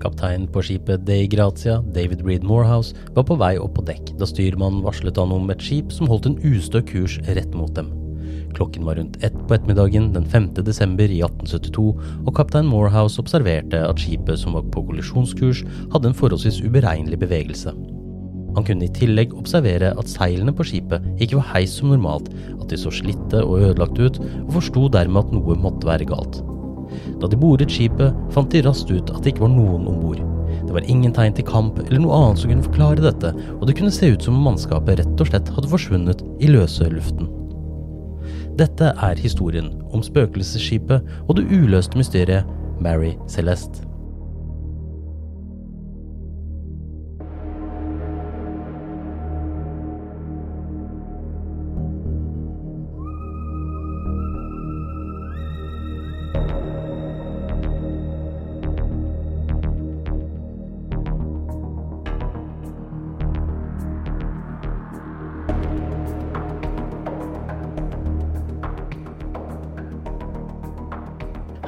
Kapteinen på skipet Dei Grazia, David Reed Morehouse, var på vei opp på dekk da styrmannen varslet han om et skip som holdt en ustø kurs rett mot dem. Klokken var rundt ett på ettermiddagen den 5. desember i 1872, og kaptein Morehouse observerte at skipet som var på kollisjonskurs, hadde en forholdsvis uberegnelig bevegelse. Han kunne i tillegg observere at seilene på skipet ikke var heist som normalt, at de så slitte og ødelagt ut, og forsto dermed at noe måtte være galt. Da de boret skipet, fant de raskt ut at det ikke var noen om bord. Det var ingen tegn til kamp eller noe annet som kunne forklare dette, og det kunne se ut som om mannskapet rett og slett hadde forsvunnet i løse luften. Dette er historien om spøkelsesskipet og det uløste mysteriet Mary Celeste.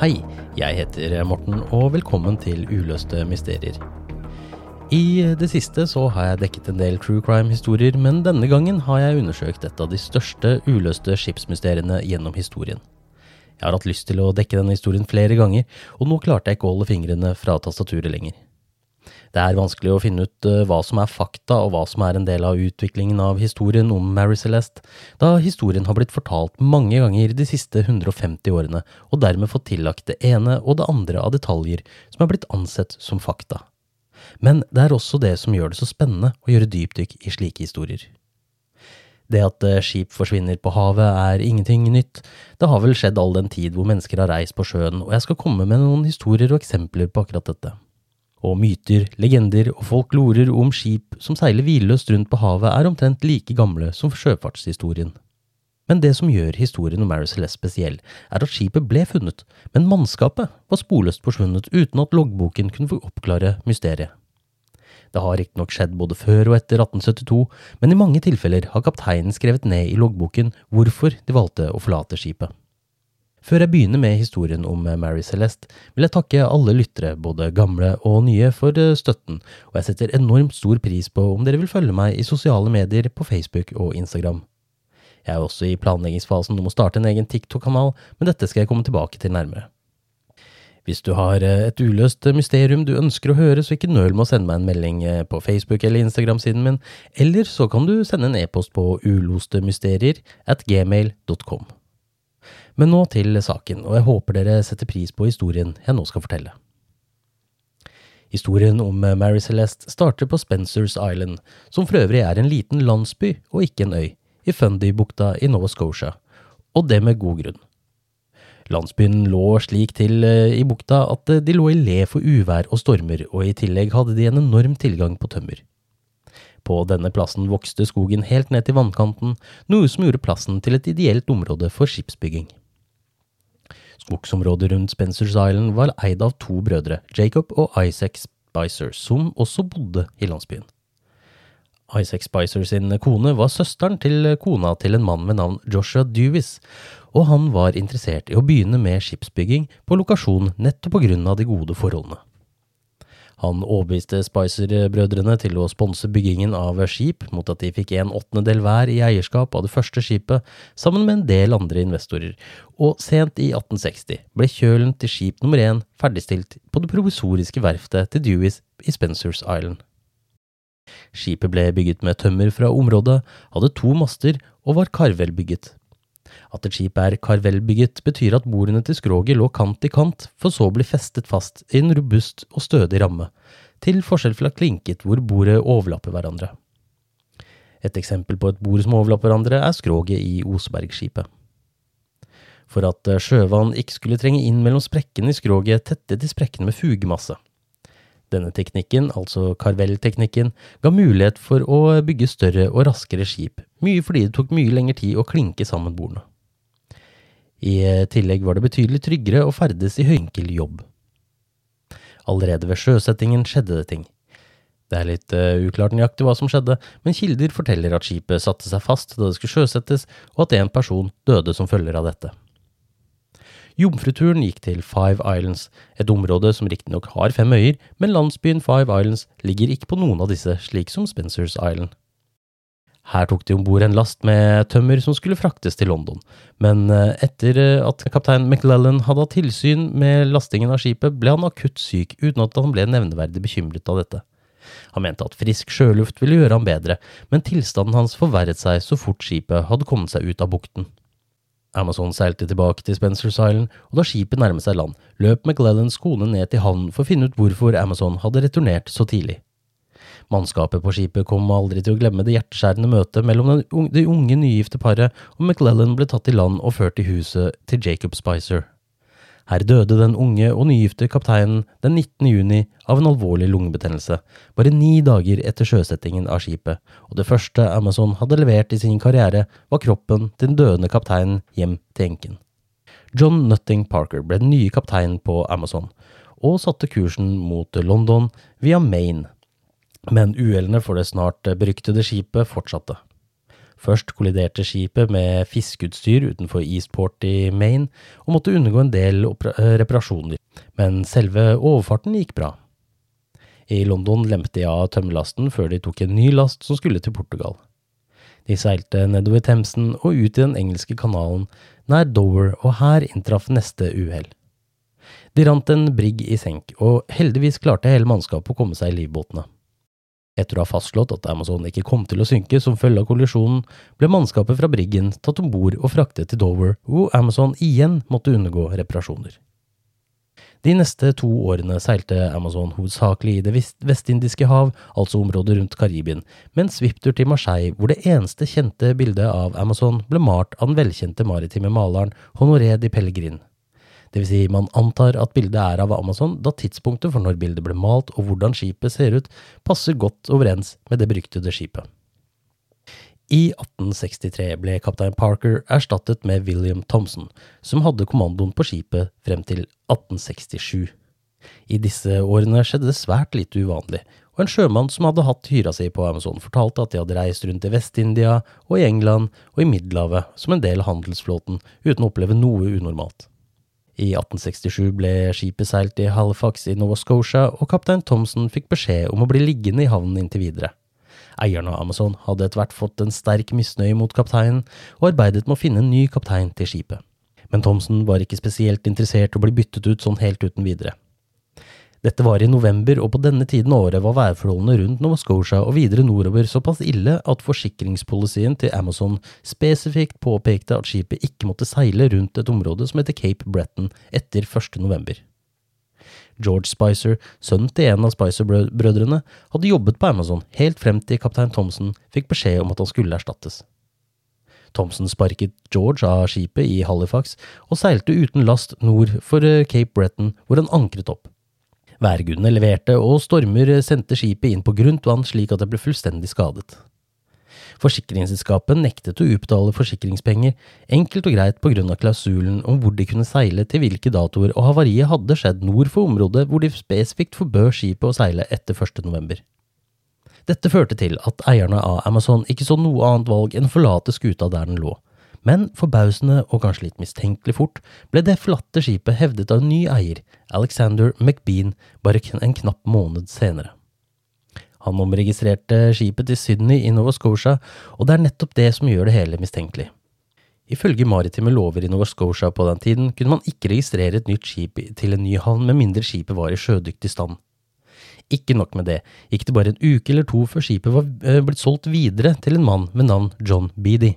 Hei, jeg heter Morten, og velkommen til Uløste mysterier. I det siste så har jeg dekket en del true crime-historier, men denne gangen har jeg undersøkt et av de største uløste skipsmysteriene gjennom historien. Jeg har hatt lyst til å dekke denne historien flere ganger, og nå klarte jeg ikke å holde fingrene fra tastaturet lenger. Det er vanskelig å finne ut eh, hva som er fakta og hva som er en del av utviklingen av historien om Mary Celeste, da historien har blitt fortalt mange ganger de siste 150 årene, og dermed fått tillagt det ene og det andre av detaljer som er blitt ansett som fakta. Men det er også det som gjør det så spennende å gjøre dypdykk i slike historier. Det at eh, skip forsvinner på havet er ingenting nytt, det har vel skjedd all den tid hvor mennesker har reist på sjøen, og jeg skal komme med noen historier og eksempler på akkurat dette. Og myter, legender og folklorer om skip som seiler hvileløst rundt på havet er omtrent like gamle som sjøfartshistorien. Men det som gjør historien om Mary Celeste spesiell, er at skipet ble funnet, men mannskapet var sporløst forsvunnet uten at loggboken kunne få oppklare mysteriet. Det har riktignok skjedd både før og etter 1872, men i mange tilfeller har kapteinen skrevet ned i loggboken hvorfor de valgte å forlate skipet. Før jeg begynner med historien om Mary Celeste, vil jeg takke alle lyttere, både gamle og nye, for eh, støtten, og jeg setter enormt stor pris på om dere vil følge meg i sosiale medier på Facebook og Instagram. Jeg er også i planleggingsfasen om å starte en egen TikTok-kanal, men dette skal jeg komme tilbake til nærmere. Hvis du har eh, et uløst mysterium du ønsker å høre, så ikke nøl med å sende meg en melding eh, på Facebook eller Instagram-siden min, eller så kan du sende en e-post på ulostemysterier at gmail.com. Men nå til saken, og jeg håper dere setter pris på historien jeg nå skal fortelle. Historien om Mary Celeste starter på Spencers Island, som for øvrig er en liten landsby og ikke en øy, i Fundy-bukta i Nova Scotia, og det med god grunn. Landsbyen lå slik til eh, i bukta at de lå i le for uvær og stormer, og i tillegg hadde de en enorm tilgang på tømmer. På denne plassen vokste skogen helt ned til vannkanten, noe som gjorde plassen til et ideelt område for skipsbygging. Skogsområdet rundt Spencers Island var eid av to brødre, Jacob og Isaac Spicer, som også bodde i landsbyen. Isaac Spicer sin kone var søsteren til kona til en mann ved navn Joshua Dewis, og han var interessert i å begynne med skipsbygging på lokasjon nettopp på grunn av de gode forholdene. Han overbeviste Spicer-brødrene til å sponse byggingen av skip mot at de fikk en åttendedel hver i eierskap av det første skipet, sammen med en del andre investorer, og sent i 1860 ble kjølen til skip nummer én ferdigstilt på det provisoriske verftet til Dewis i Spencers Island. Skipet ble bygget med tømmer fra området, hadde to master og var karvelbygget. At et skip er karvelbygget, betyr at bordene til skroget lå kant i kant, for så å bli festet fast i en robust og stødig ramme, til forskjell fra klinket hvor bordet overlapper hverandre. Et eksempel på et bord som overlapper hverandre, er skroget i Osebergskipet. For at sjøvann ikke skulle trenge inn mellom sprekkene i skroget, tettet de sprekkene med fugemasse. Denne teknikken, altså karvelteknikken, ga mulighet for å bygge større og raskere skip, mye fordi det tok mye lengre tid å klinke sammen bordene. I tillegg var det betydelig tryggere å ferdes i høyenkel jobb. Allerede ved sjøsettingen skjedde det ting. Det er litt uh, uklart nøyaktig hva som skjedde, men kilder forteller at skipet satte seg fast da det skulle sjøsettes, og at en person døde som følger av dette. Jomfruturen gikk til Five Islands, et område som riktignok har fem øyer, men landsbyen Five Islands ligger ikke på noen av disse, slik som Spencers Island. Her tok de om bord en last med tømmer som skulle fraktes til London, men eh, etter eh, at kaptein McLellan hadde hatt tilsyn med lastingen av skipet, ble han akutt syk uten at han ble nevneverdig bekymret av dette. Han mente at frisk sjøluft ville gjøre ham bedre, men tilstanden hans forverret seg så fort skipet hadde kommet seg ut av bukten. Amazon seilte tilbake til Spencers Island, og da skipet nærmet seg land, løp McLellans kone ned til havnen for å finne ut hvorfor Amazon hadde returnert så tidlig. Mannskapet på skipet kom aldri til å glemme det hjerteskjærende møtet mellom det unge nygifte paret, og McLellan ble tatt i land og ført til huset til Jacob Spicer. Her døde den unge og nygifte kapteinen den 19. juni av en alvorlig lungebetennelse, bare ni dager etter sjøsettingen av skipet, og det første Amazon hadde levert i sin karriere, var kroppen til den døende kapteinen hjem til enken. John Nutting Parker ble den nye kapteinen på Amazon, og satte kursen mot London via Maine men uhellene for det snart beryktede skipet fortsatte. Først kolliderte skipet med fiskeutstyr utenfor Eastport i Maine, og måtte undergå en del reparasjoner, men selve overfarten gikk bra. I London lemte de av tømmerlasten før de tok en ny last som skulle til Portugal. De seilte nedover Themsen og ut i den engelske kanalen nær Dover, og her inntraff neste uhell. De rant en brigg i senk, og heldigvis klarte hele mannskapet å komme seg i livbåtene. Etter å ha fastslått at Amazon ikke kom til å synke som følge av kollisjonen, ble mannskapet fra Briggen tatt om bord og fraktet til Dover, hvor Amazon igjen måtte undergå reparasjoner. De neste to årene seilte Amazon hovedsakelig i Det vestindiske hav, altså området rundt Karibien, med en svipptur til Marseille, hvor det eneste kjente bildet av Amazon ble malt av den velkjente maritime maleren Honoré de Pellegrin. Vil si, man antar at bildet er av Amazon, da tidspunktet for når bildet ble malt og hvordan skipet ser ut, passer godt overens med det beryktede skipet. I 1863 ble kaptein Parker erstattet med William Thompson, som hadde kommandoen på skipet frem til 1867. I disse årene skjedde det svært lite uvanlig, og en sjømann som hadde hatt hyra si på Amazon, fortalte at de hadde reist rundt i Vest-India og i England og i Middelhavet som en del av handelsflåten uten å oppleve noe unormalt. I 1867 ble skipet seilt i Halifax i Nova Scotia, og kaptein Thomsen fikk beskjed om å bli liggende i havnen inntil videre. Eierne av Amazon hadde etter hvert fått en sterk misnøye mot kapteinen, og arbeidet med å finne en ny kaptein til skipet. Men Thomsen var ikke spesielt interessert i å bli byttet ut sånn helt uten videre. Dette var i november, og på denne tiden av året var værforholdene rundt Nova Scotia og videre nordover såpass ille at forsikringspolicyen til Amazon spesifikt påpekte at skipet ikke måtte seile rundt et område som heter Cape Breton etter 1. november. George Spicer, sønnen til en av Spicer-brødrene, hadde jobbet på Amazon helt frem til kaptein Thompson fikk beskjed om at han skulle erstattes. Thompson sparket George av skipet i Halifax og seilte uten last nord for Cape Breton, hvor han ankret opp. Værgudene leverte, og stormer sendte skipet inn på grunt vann slik at det ble fullstendig skadet. Forsikringsselskapet nektet å utbetale forsikringspenger, enkelt og greit på grunn av klausulen om hvor de kunne seile til hvilke datoer, og havariet hadde skjedd nord for området hvor de spesifikt forbød skipet å seile etter 1. november. Dette førte til at eierne av Amazon ikke så noe annet valg enn å forlate skuta der den lå. Men forbausende og kanskje litt mistenkelig fort ble det forlatte skipet hevdet av en ny eier, Alexander McBean, bare en knapp måned senere. Han omregistrerte skipet til Sydney i Nova Scotia, og det er nettopp det som gjør det hele mistenkelig. Ifølge maritime lover i Nova Scotia på den tiden kunne man ikke registrere et nytt skip til en ny havn med mindre skipet var i sjødyktig stand. Ikke nok med det, gikk det bare en uke eller to før skipet var eh, blitt solgt videre til en mann med navn John Beedy.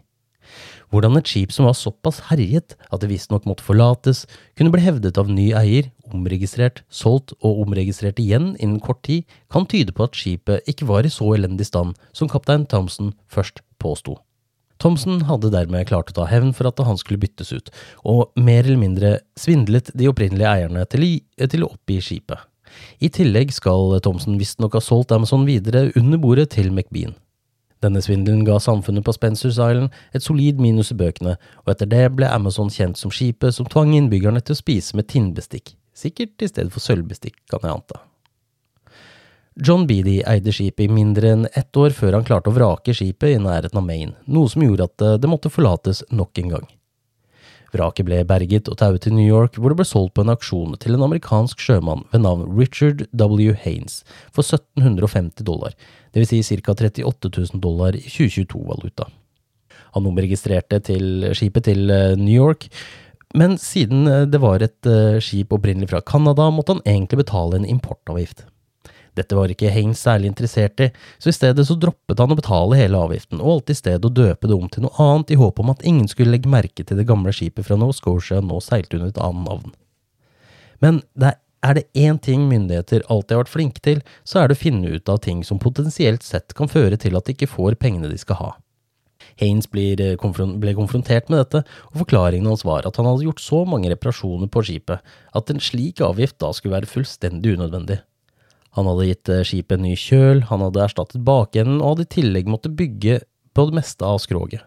Hvordan et skip som var såpass herjet at det visstnok måtte forlates, kunne bli hevdet av ny eier, omregistrert, solgt og omregistrert igjen innen kort tid, kan tyde på at skipet ikke var i så elendig stand som kaptein Thompson først påsto. Thomsen hadde dermed klart å ta hevn for at han skulle byttes ut, og mer eller mindre svindlet de opprinnelige eierne til, til å oppgi skipet. I tillegg skal Thomsen visstnok ha solgt Amazon videre under bordet til McBean. Denne svindelen ga samfunnet på Spencers Island et solid minus i bøkene, og etter det ble Amazon kjent som skipet som tvang innbyggerne til å spise med tinnbestikk, sikkert i stedet for sølvbestikk, kan jeg anta. John Beedy eide skipet i mindre enn ett år før han klarte å vrake skipet i nærheten av Maine, noe som gjorde at det måtte forlates nok en gang. Vraket ble berget og tauet til New York, hvor det ble solgt på en aksjon til en amerikansk sjømann ved navn Richard W. Haines for 1750 dollar, dvs. Si ca. 38 000 dollar i 2022-valuta. Han omregistrerte til skipet til eh, New York, men siden eh, det var et eh, skip opprinnelig fra Canada, måtte han egentlig betale en importavgift. Dette var ikke Haines særlig interessert i, så i stedet så droppet han å betale hele avgiften, og valgte i stedet å døpe det om til noe annet i håp om at ingen skulle legge merke til det gamle skipet fra Nova Scotia nå seilte under et annet navn. Men det er det én ting myndigheter alltid har vært flinke til, så er det å finne ut av ting som potensielt sett kan føre til at de ikke får pengene de skal ha. Haines eh, ble konfrontert med dette, og forklaringen hans var at han hadde gjort så mange reparasjoner på skipet at en slik avgift da skulle være fullstendig unødvendig. Han hadde gitt eh, skipet en ny kjøl, han hadde erstattet bakenden og hadde i tillegg måttet bygge på det meste av skroget.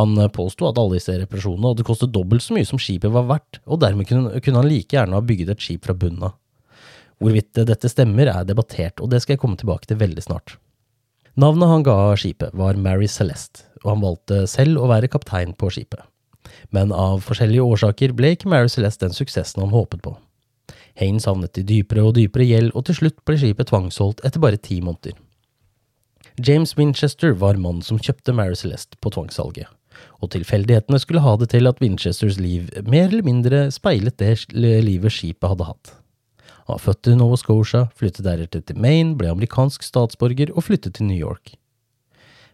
Han eh, påsto at alle disse reparasjonene hadde kostet dobbelt så mye som skipet var verdt, og dermed kunne, han like gjerne ha bygget et skip fra bunnen av. Hvorvidt dette stemmer, er debattert, og det skal jeg komme tilbake til veldig snart. Navnet han ga skipet, var Mary Celeste, og han valgte selv å være kaptein på skipet. Men av forskjellige årsaker ble ikke Mary Celeste den suksessen han håpet på. Haines havnet i dypere og dypere gjeld, og til slutt ble skipet tvangsholdt etter bare ti måneder. James Winchester var mannen som kjøpte Mary Celeste på tvangssalget, og tilfeldighetene skulle ha det til at Winchesters liv mer eller mindre speilet det livet skipet hadde hatt. Han var født i Nova Scotia, flyttet deretter til Maine, ble amerikansk statsborger og flyttet til New York.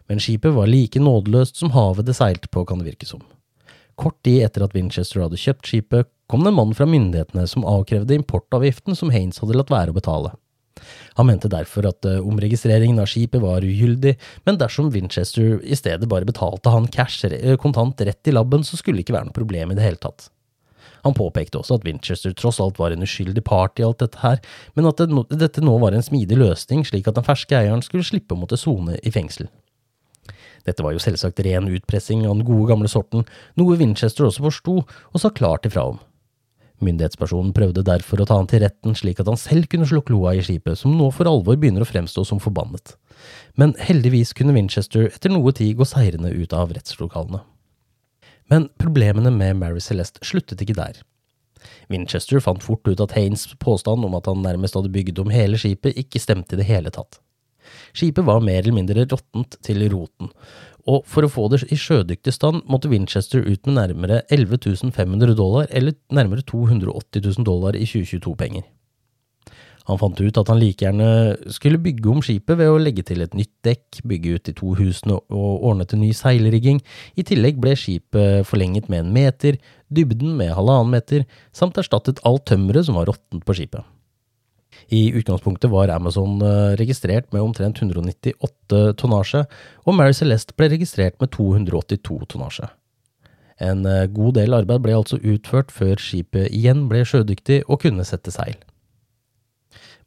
Men skipet var like nådeløst som havet det seilte på, kan det virke som. Kort tid etter at Winchester hadde kjøpt skipet, kom det en mann fra myndighetene som avkrevde importavgiften som Haines hadde latt være å betale. Han mente derfor at uh, omregistreringen av skipet var ugyldig, men dersom Winchester i stedet bare betalte han cash uh, kontant rett i labben, så skulle det ikke være noe problem i det hele tatt. Han påpekte også at Winchester tross alt var en uskyldig part i alt dette her, men at det, dette nå var en smidig løsning slik at den ferske eieren skulle slippe å måtte sone i fengsel. Dette var jo selvsagt ren utpressing av den gode gamle sorten, noe Winchester også forsto og sa klart ifra om. Myndighetspersonen prøvde derfor å ta han til retten slik at han selv kunne slå kloa i skipet, som nå for alvor begynner å fremstå som forbannet. Men heldigvis kunne Winchester etter noe tid gå seirende ut av rettslokalene. Men problemene med Mary Celeste sluttet ikke der. Winchester fant fort ut at Haines påstand om at han nærmest hadde bygget om hele skipet, ikke stemte i det hele tatt. Skipet var mer eller mindre råttent til roten, og for å få det i sjødyktig stand måtte Winchester ut med nærmere 11 500 dollar, eller nærmere 280 000 dollar i 2022-penger. Han fant ut at han like gjerne skulle bygge om skipet ved å legge til et nytt dekk, bygge ut de to husene og ordne til ny seilrigging. I tillegg ble skipet forlenget med en meter, dybden med halvannen meter, samt erstattet alt tømmeret som var råttent på skipet. I utgangspunktet var Amazon eh, registrert med omtrent 198 tonnasje, og Mary Celeste ble registrert med 282 tonnasje. En eh, god del arbeid ble altså utført før skipet igjen ble sjødyktig og kunne sette seil.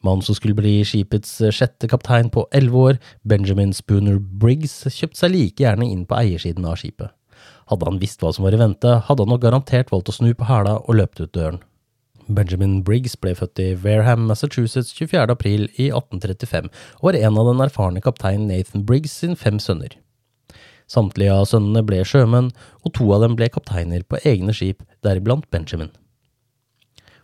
Mannen som skulle bli skipets sjette kaptein på elleve år, Benjamin Spooner Briggs, kjøpte seg like gjerne inn på eiersiden av skipet. Hadde han visst hva som var i vente, hadde han nok garantert valgt å snu på hæla og løpt ut døren. Benjamin Briggs ble født i Wareham, Massachusetts 24. april i 1835, og var en av den erfarne kaptein Nathan Briggs sin fem sønner. Samtlige av sønnene ble sjømenn, og to av dem ble kapteiner på egne skip, deriblant Benjamin.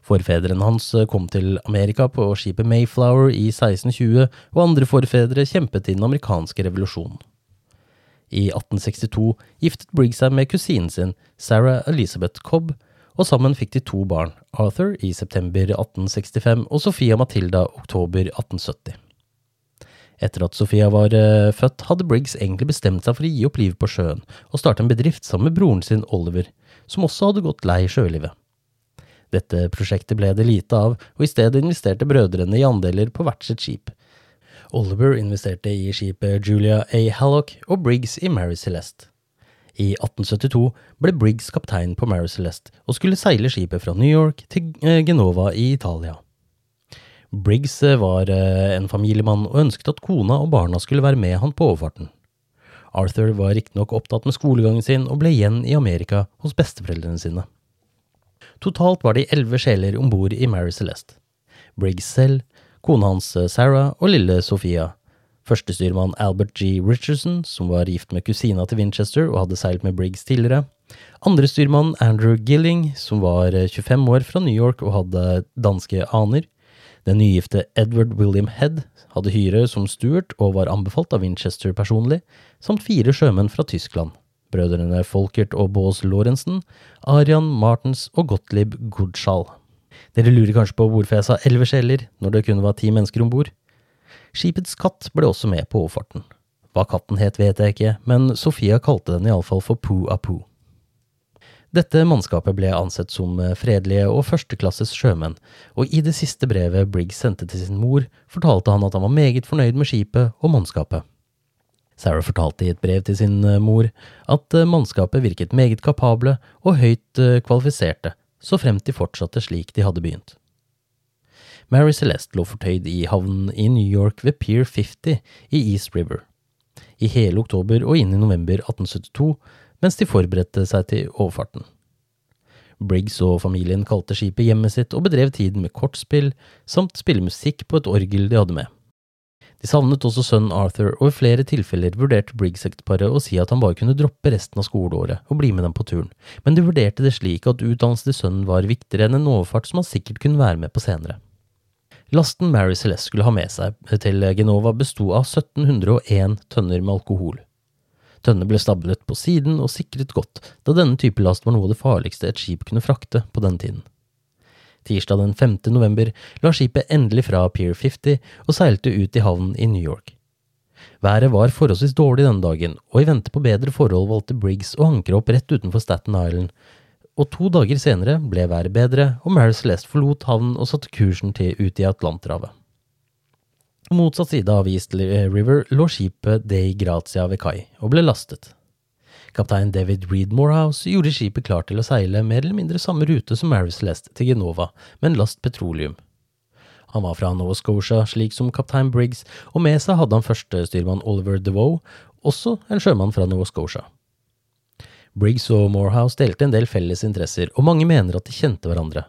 Forfedrene hans kom til Amerika på skipet Mayflower i 1620, og andre forfedre kjempet i den amerikanske revolusjonen. I 1862 giftet Briggs seg med kusinen sin, Sarah Elizabeth Cobb, og sammen fikk de to barn, Arthur i september 1865 og Sofia Matilda oktober 1870. Etter at Sofia var uh, født, hadde Briggs egentlig bestemt seg for å gi opp livet på sjøen og starte en bedrift sammen med broren sin Oliver, som også hadde gått lei sjølivet. Dette prosjektet ble det lite av, og i stedet investerte brødrene i andeler på hvert sitt skip. Oliver investerte i skipet Julia A. Hallock og Briggs i Mary Celeste. I 1872 ble Briggs kaptein på Mary Celeste og skulle seile skipet fra New York til eh, Genova i Italia. Briggs eh, var eh, en familiemann og ønsket at kona og barna skulle være med han på overfarten. Arthur var riktignok opptatt med skolegangen sin og ble igjen i Amerika hos besteforeldrene sine. Totalt var de elleve sjeler om bord i Mary Celeste. Briggs selv, kona hans Sarah og lille Sofia. Førstestyrmann Albert G. Richardson, som var gift med kusina til Winchester og hadde seilt med Briggs tidligere. Andrestyrmann Andrew Gilling, som var 25 år fra New York og hadde danske aner. Den nygifte Edward William Head hadde hyre som Stuart og var anbefalt av Winchester personlig, samt fire sjømenn fra Tyskland brødrene Folkert og Baas Lorentzen, Arian Martens og Gottlieb Gudschall. Dere lurer kanskje på hvorfor jeg sa elleve sjeler når det kun var ti mennesker om bord? Skipets katt ble også med på overfarten. Hva katten het vet jeg ikke, men Sofia kalte den iallfall for Poo Apoo. Dette mannskapet ble ansett som fredelige og førsteklasses sjømenn, og i det siste brevet Briggs sendte til sin mor, fortalte han at han var meget fornøyd med skipet og mannskapet. Sarah fortalte i et brev til sin eh, mor at eh, mannskapet virket meget kapable og høyt eh, kvalifiserte, så fremt de fortsatte slik de hadde begynt. Mary Celeste lå fortøyd i havnen i New York ved Pier 50 i East River. I hele oktober og inn i november 1872, mens de forberedte seg til overfarten. Briggs og familien kalte skipet hjemmet sitt og bedrev tiden med kortspill, samt spille musikk på et orgel de hadde med. De savnet også sønnen Arthur, og i flere tilfeller vurderte Briggs-ekteparet å si at han bare kunne droppe resten av skoleåret og bli med dem på turen, men de vurderte det slik at utdannelse til sønnen var viktigere enn en overfart som han sikkert kunne være med på senere. Lasten Mary Celeste skulle ha med seg til Genova besto av 1701 tønner med alkohol. Tønnene ble stablet på siden og sikret godt, da denne type last var noe av det farligste et skip kunne frakte på den tiden. Tirsdag den 5. november la skipet endelig fra Pier 50 og seilte ut i havnen i New York. Været var forholdsvis dårlig denne dagen, og i vente på bedre forhold valgte Briggs å ankre opp rett utenfor Staten Island, og to dager senere ble været bedre, og Mary Celeste forlot havnen og satte kursen til ut i Atlanterhavet. Motsatt side av East River lå skipet Dei Grazia ved kai og ble lastet. Kaptein David Reed Morehouse gjorde skipet klart til å seile mer eller mindre samme rute som Mary Celeste til Genova, med en last petroleum. Han var fra Nova Scotia, slik som kaptein Briggs, og med seg hadde han førstestyrmann Oliver DeVoe, også en sjømann fra Nova Scotia. Briggs og Morehouse delte en del felles interesser, og mange mener at de kjente hverandre.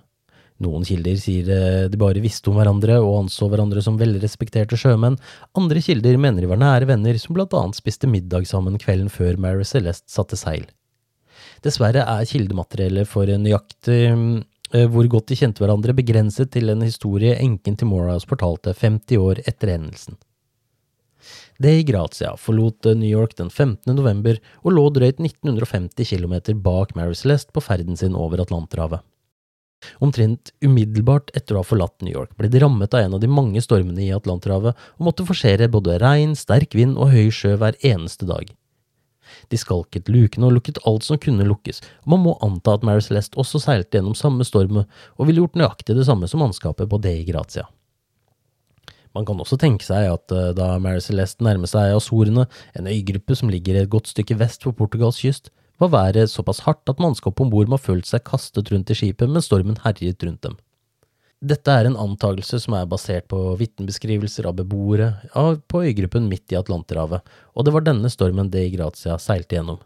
Noen kilder sier eh, de bare visste om hverandre og anså hverandre som velrespekterte sjømenn, andre kilder mener de var nære venner som blant annet spiste middag sammen kvelden før Mary Celeste satte seil. Dessverre er kildemateriellet for nøyaktig eh, hvor godt de kjente hverandre, begrenset til en historie enken til Morehouse fortalte 50 år etter hendelsen. De Grazia forlot New York den 15. november og lå drøyt 1950 km bak Mary Celeste på ferden sin over Atlanterhavet. Omtrent umiddelbart etter å ha forlatt New York ble de rammet av en av de mange stormene i Atlanterhavet og måtte forsere både regn, sterk vind og høy sjø hver eneste dag. De skalket lukene og lukket alt som kunne lukkes, og man må anta at Mary Celeste også seilte gjennom samme storm og ville gjort nøyaktig det samme som mannskapet på Dei Grazia. Man kan også tenke seg at eh, da Mary Celeste nærmer seg Azorene, en øygruppe som ligger et godt stykke vest for Portugals kyst, var været såpass hardt at mannskapet om bord må ha følt seg kastet rundt i skipet mens stormen herjet rundt dem. Dette er en antakelse som er basert på vitnebeskrivelser av beboere på øygruppen midt i Atlanterhavet, og det var denne stormen De Grazia seilte gjennom.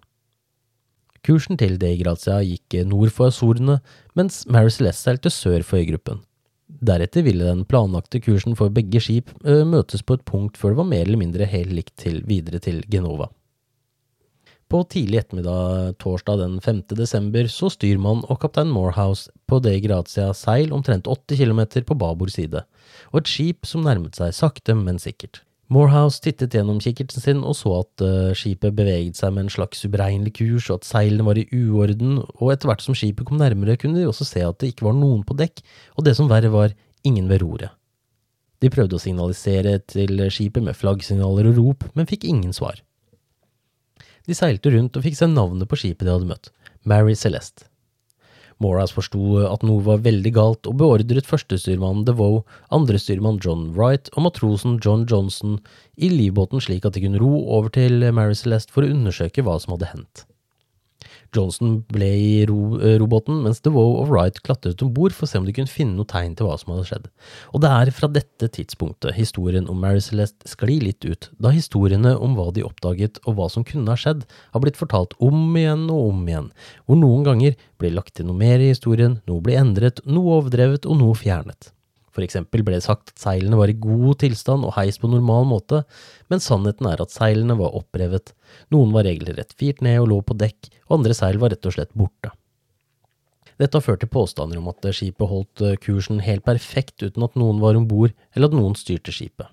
Kursen til De Grazia gikk nord for Azorene, mens Mary Celeste seilte sør for øygruppen. Deretter ville den planlagte kursen for begge skip møtes på et punkt før det var mer eller mindre helt likt til videre til Genova. På tidlig ettermiddag torsdag den 5. desember så styrmann og kaptein Morehouse på De Grazia seil omtrent 80 km på babord side, og et skip som nærmet seg sakte, men sikkert. Morehouse tittet gjennom kikkerten sin og så at uh, skipet beveget seg med en slags uberegnelig kurs, og at seilene var i uorden, og etter hvert som skipet kom nærmere, kunne de også se at det ikke var noen på dekk, og det som verre var, ingen ved roret. De prøvde å signalisere til skipet med flaggsignaler og rop, men fikk ingen svar. De seilte rundt og fikk se navnet på skipet de hadde møtt, Mary Celeste. Moras forsto at noe var veldig galt, og beordret førstestyrmannen DeVoe, andrestyrmann John Wright og matrosen John Johnson i livbåten slik at de kunne ro over til Mary Celeste for å undersøke hva som hadde hendt. Johnson ble i ro, eh, robåten, mens DeVoe og Wright klatret om bord for å se om de kunne finne noe tegn til hva som hadde skjedd. Og det er fra dette tidspunktet historien om Mary Celeste sklir litt ut, da historiene om hva de oppdaget og hva som kunne ha skjedd, har blitt fortalt om igjen og om igjen, hvor noen ganger blir lagt til noe mer i historien, noe blir endret, noe overdrevet og noe fjernet. For eksempel ble det sagt at seilene var i god tilstand og heist på normal måte, men sannheten er at seilene var opprevet, noen var regelrett firt ned og lå på dekk, og andre seil var rett og slett borte. Dette har ført til påstander om at skipet holdt kursen helt perfekt uten at noen var om bord, eller at noen styrte skipet.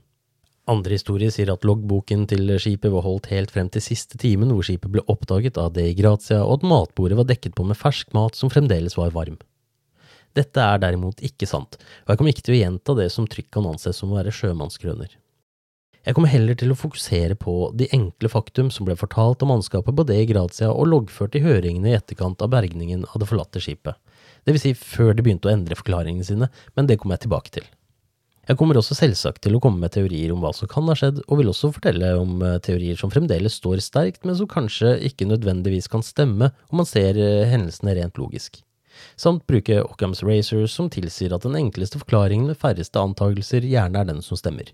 Andre historier sier at loggboken til skipet var holdt helt frem til siste timen hvor skipet ble oppdaget av De Grazia, og at matbordet var dekket på med fersk mat som fremdeles var varm. Dette er derimot ikke sant, og jeg kommer ikke til å gjenta det som trygt kan anses som å være sjømannskrøner. Jeg kommer heller til å fokusere på de enkle faktum som ble fortalt av mannskapet på det i Grazia og loggført i høringene i etterkant av bergningen av det forlatte skipet, vil si før de begynte å endre forklaringene sine, men det kommer jeg tilbake til. Jeg kommer også selvsagt til å komme med teorier om hva som kan ha skjedd, og vil også fortelle om eh, teorier som fremdeles står sterkt, men som kanskje ikke nødvendigvis kan stemme om man ser eh, hendelsene rent logisk samt bruke Occams Racer, som tilsier at den enkleste forklaringen med færreste antagelser gjerne er den som stemmer.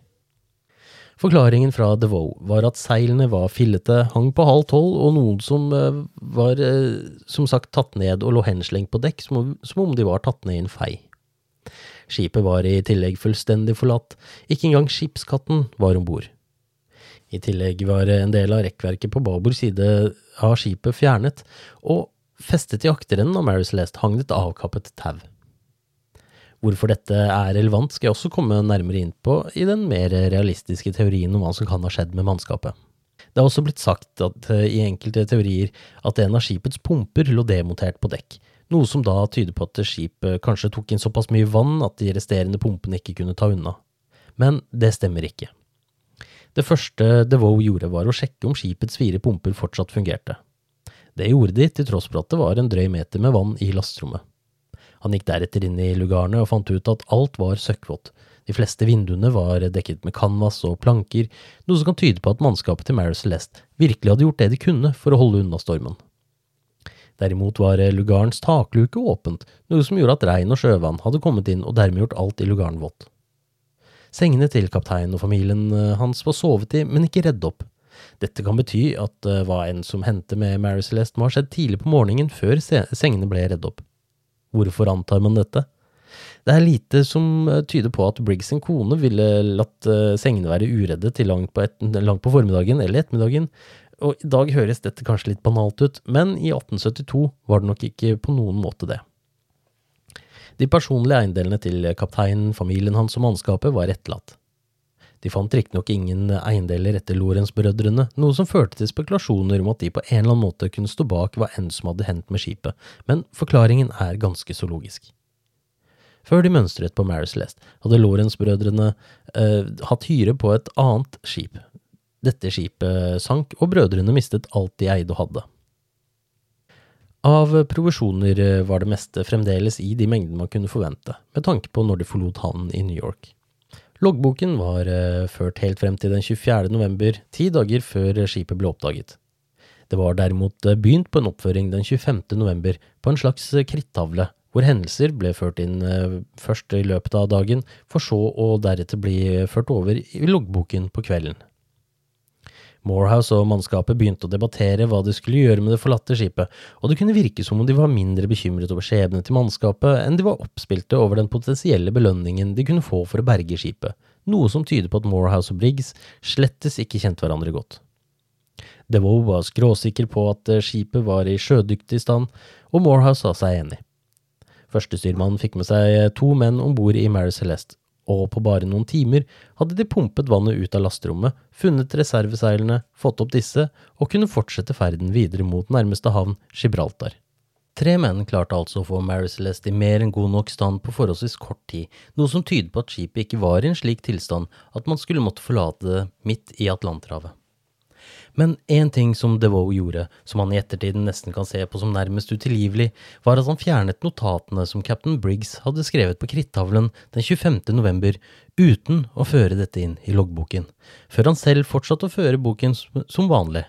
Forklaringen fra DeVoe var at seilene var fillete, hang på halv tolv, og noen som eh, var eh, som sagt tatt ned og lå henslengt på dekk som om de var tatt ned i en fei. Skipet var i tillegg fullstendig forlatt, ikke engang skipskatten var om bord. I tillegg var en del av rekkverket på babord side av skipet fjernet, og Festet i akterenden av Mary Celeste hang det et avkappet tau. Hvorfor dette er relevant, skal jeg også komme nærmere inn på i den mer realistiske teorien om hva som kan ha skjedd med mannskapet. Det har også blitt sagt at, eh, i enkelte teorier at en av skipets pumper lå demontert på dekk, noe som da tyder på at skipet kanskje tok inn såpass mye vann at de resterende pumpene ikke kunne ta unna. Men det stemmer ikke. Det første DeVoe gjorde var å sjekke om skipets fire pumper fortsatt fungerte. Det gjorde de, til tross for at det var en drøy meter med vann i lasterommet. Han gikk deretter inn i lugarene og fant ut at alt var søkkvått. De fleste vinduene var dekket med canvas og planker, noe som kan tyde på at mannskapet til Mary Celeste virkelig hadde gjort det de kunne for å holde unna stormen. Derimot var lugarens takluke åpent, noe som gjorde at regn og sjøvann hadde kommet inn og dermed gjort alt i lugaren vått. Sengene til kapteinen og familien hans var sovet i, men ikke redd opp. Dette kan bety at det uh, var en som hendte med Mary Celeste må ha skjedd tidlig på morgenen før sengene ble redd opp. Hvorfor antar man dette? Det er lite som uh, tyder på at Briggs sin kone ville latt uh, sengene være uredde til langt på, et, langt på formiddagen eller ettermiddagen, og i dag høres dette kanskje litt banalt ut, men i 1872 var det nok ikke på noen måte det. De personlige eiendelene til kapteinen, familien hans og mannskapet var etterlatt. De fant riktignok ingen eiendeler etter Lorentz-brødrene, noe som førte til spekulasjoner om at de på en eller annen måte kunne stå bak hva enn som hadde hendt med skipet, men forklaringen er ganske så logisk. Før de mønstret på Mary Celeste, hadde Lorentz-brødrene eh, hatt hyre på et annet skip. Dette skipet sank, og brødrene mistet alt de eide og hadde. Av provisjoner var det meste fremdeles i de mengdene man kunne forvente, med tanke på når de forlot havnen i New York. Loggboken var uh, ført helt frem til den 24. november, ti dager før skipet ble oppdaget. Det var derimot uh, begynt på en oppføring den 25. november på en slags uh, krittavle, hvor hendelser ble ført inn eh, først i løpet av dagen, for så å deretter bli ført over i loggboken på kvelden. Morehouse og mannskapet begynte å debattere hva de skulle gjøre med det forlatte skipet, og det kunne virke som om de var mindre bekymret over skjebnen til mannskapet enn de var oppspilte over den potensielle belønningen de kunne få for å berge skipet, noe som tyder på at Morehouse og Briggs slettes ikke kjente hverandre godt. DeVoe var skråsikker på at eh, skipet var i sjødyktig stand, og Morehouse sa seg enig. Førstestyrmannen fikk med seg eh, to menn om bord i Mary Celeste, og på bare noen timer hadde de pumpet vannet ut av lasterommet, funnet reserveseilene, fått opp disse og kunne fortsette ferden videre mot nærmeste havn, Gibraltar. Tre menn klarte altså å få Mary Celeste i mer enn god nok stand på forholdsvis kort tid, noe som tyder på at skipet ikke var i en slik tilstand at man skulle måtte forlate det midt i Atlanterhavet. Men én ting som DeVoe gjorde, som han i ettertiden nesten kan se på som nærmest utilgivelig, var at han fjernet notatene som cap'n Briggs hadde skrevet på krittavlen den 25. november, uten å føre dette inn i loggboken, før han selv fortsatte å føre boken som vanlig.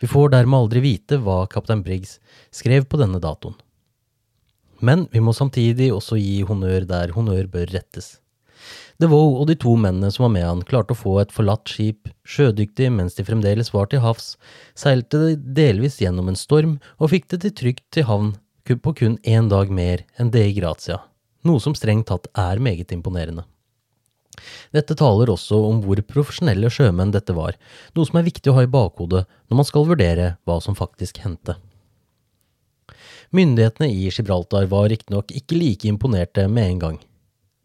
Vi får dermed aldri vite hva kaptein Briggs skrev på denne datoen. Men vi må samtidig også gi honnør der honnør bør rettes. DeVoe og de to mennene som var med han, klarte å få et forlatt skip sjødyktig mens de fremdeles var til havs, seilte de delvis gjennom en storm og fikk det til trygt til havn på kun én dag mer enn det i Grazia, noe som strengt tatt er meget imponerende. Dette taler også om hvor profesjonelle sjømenn dette var, noe som er viktig å ha i bakhodet når man skal vurdere hva som faktisk hendte. Myndighetene i Gibraltar var riktignok ikke like imponerte med en gang.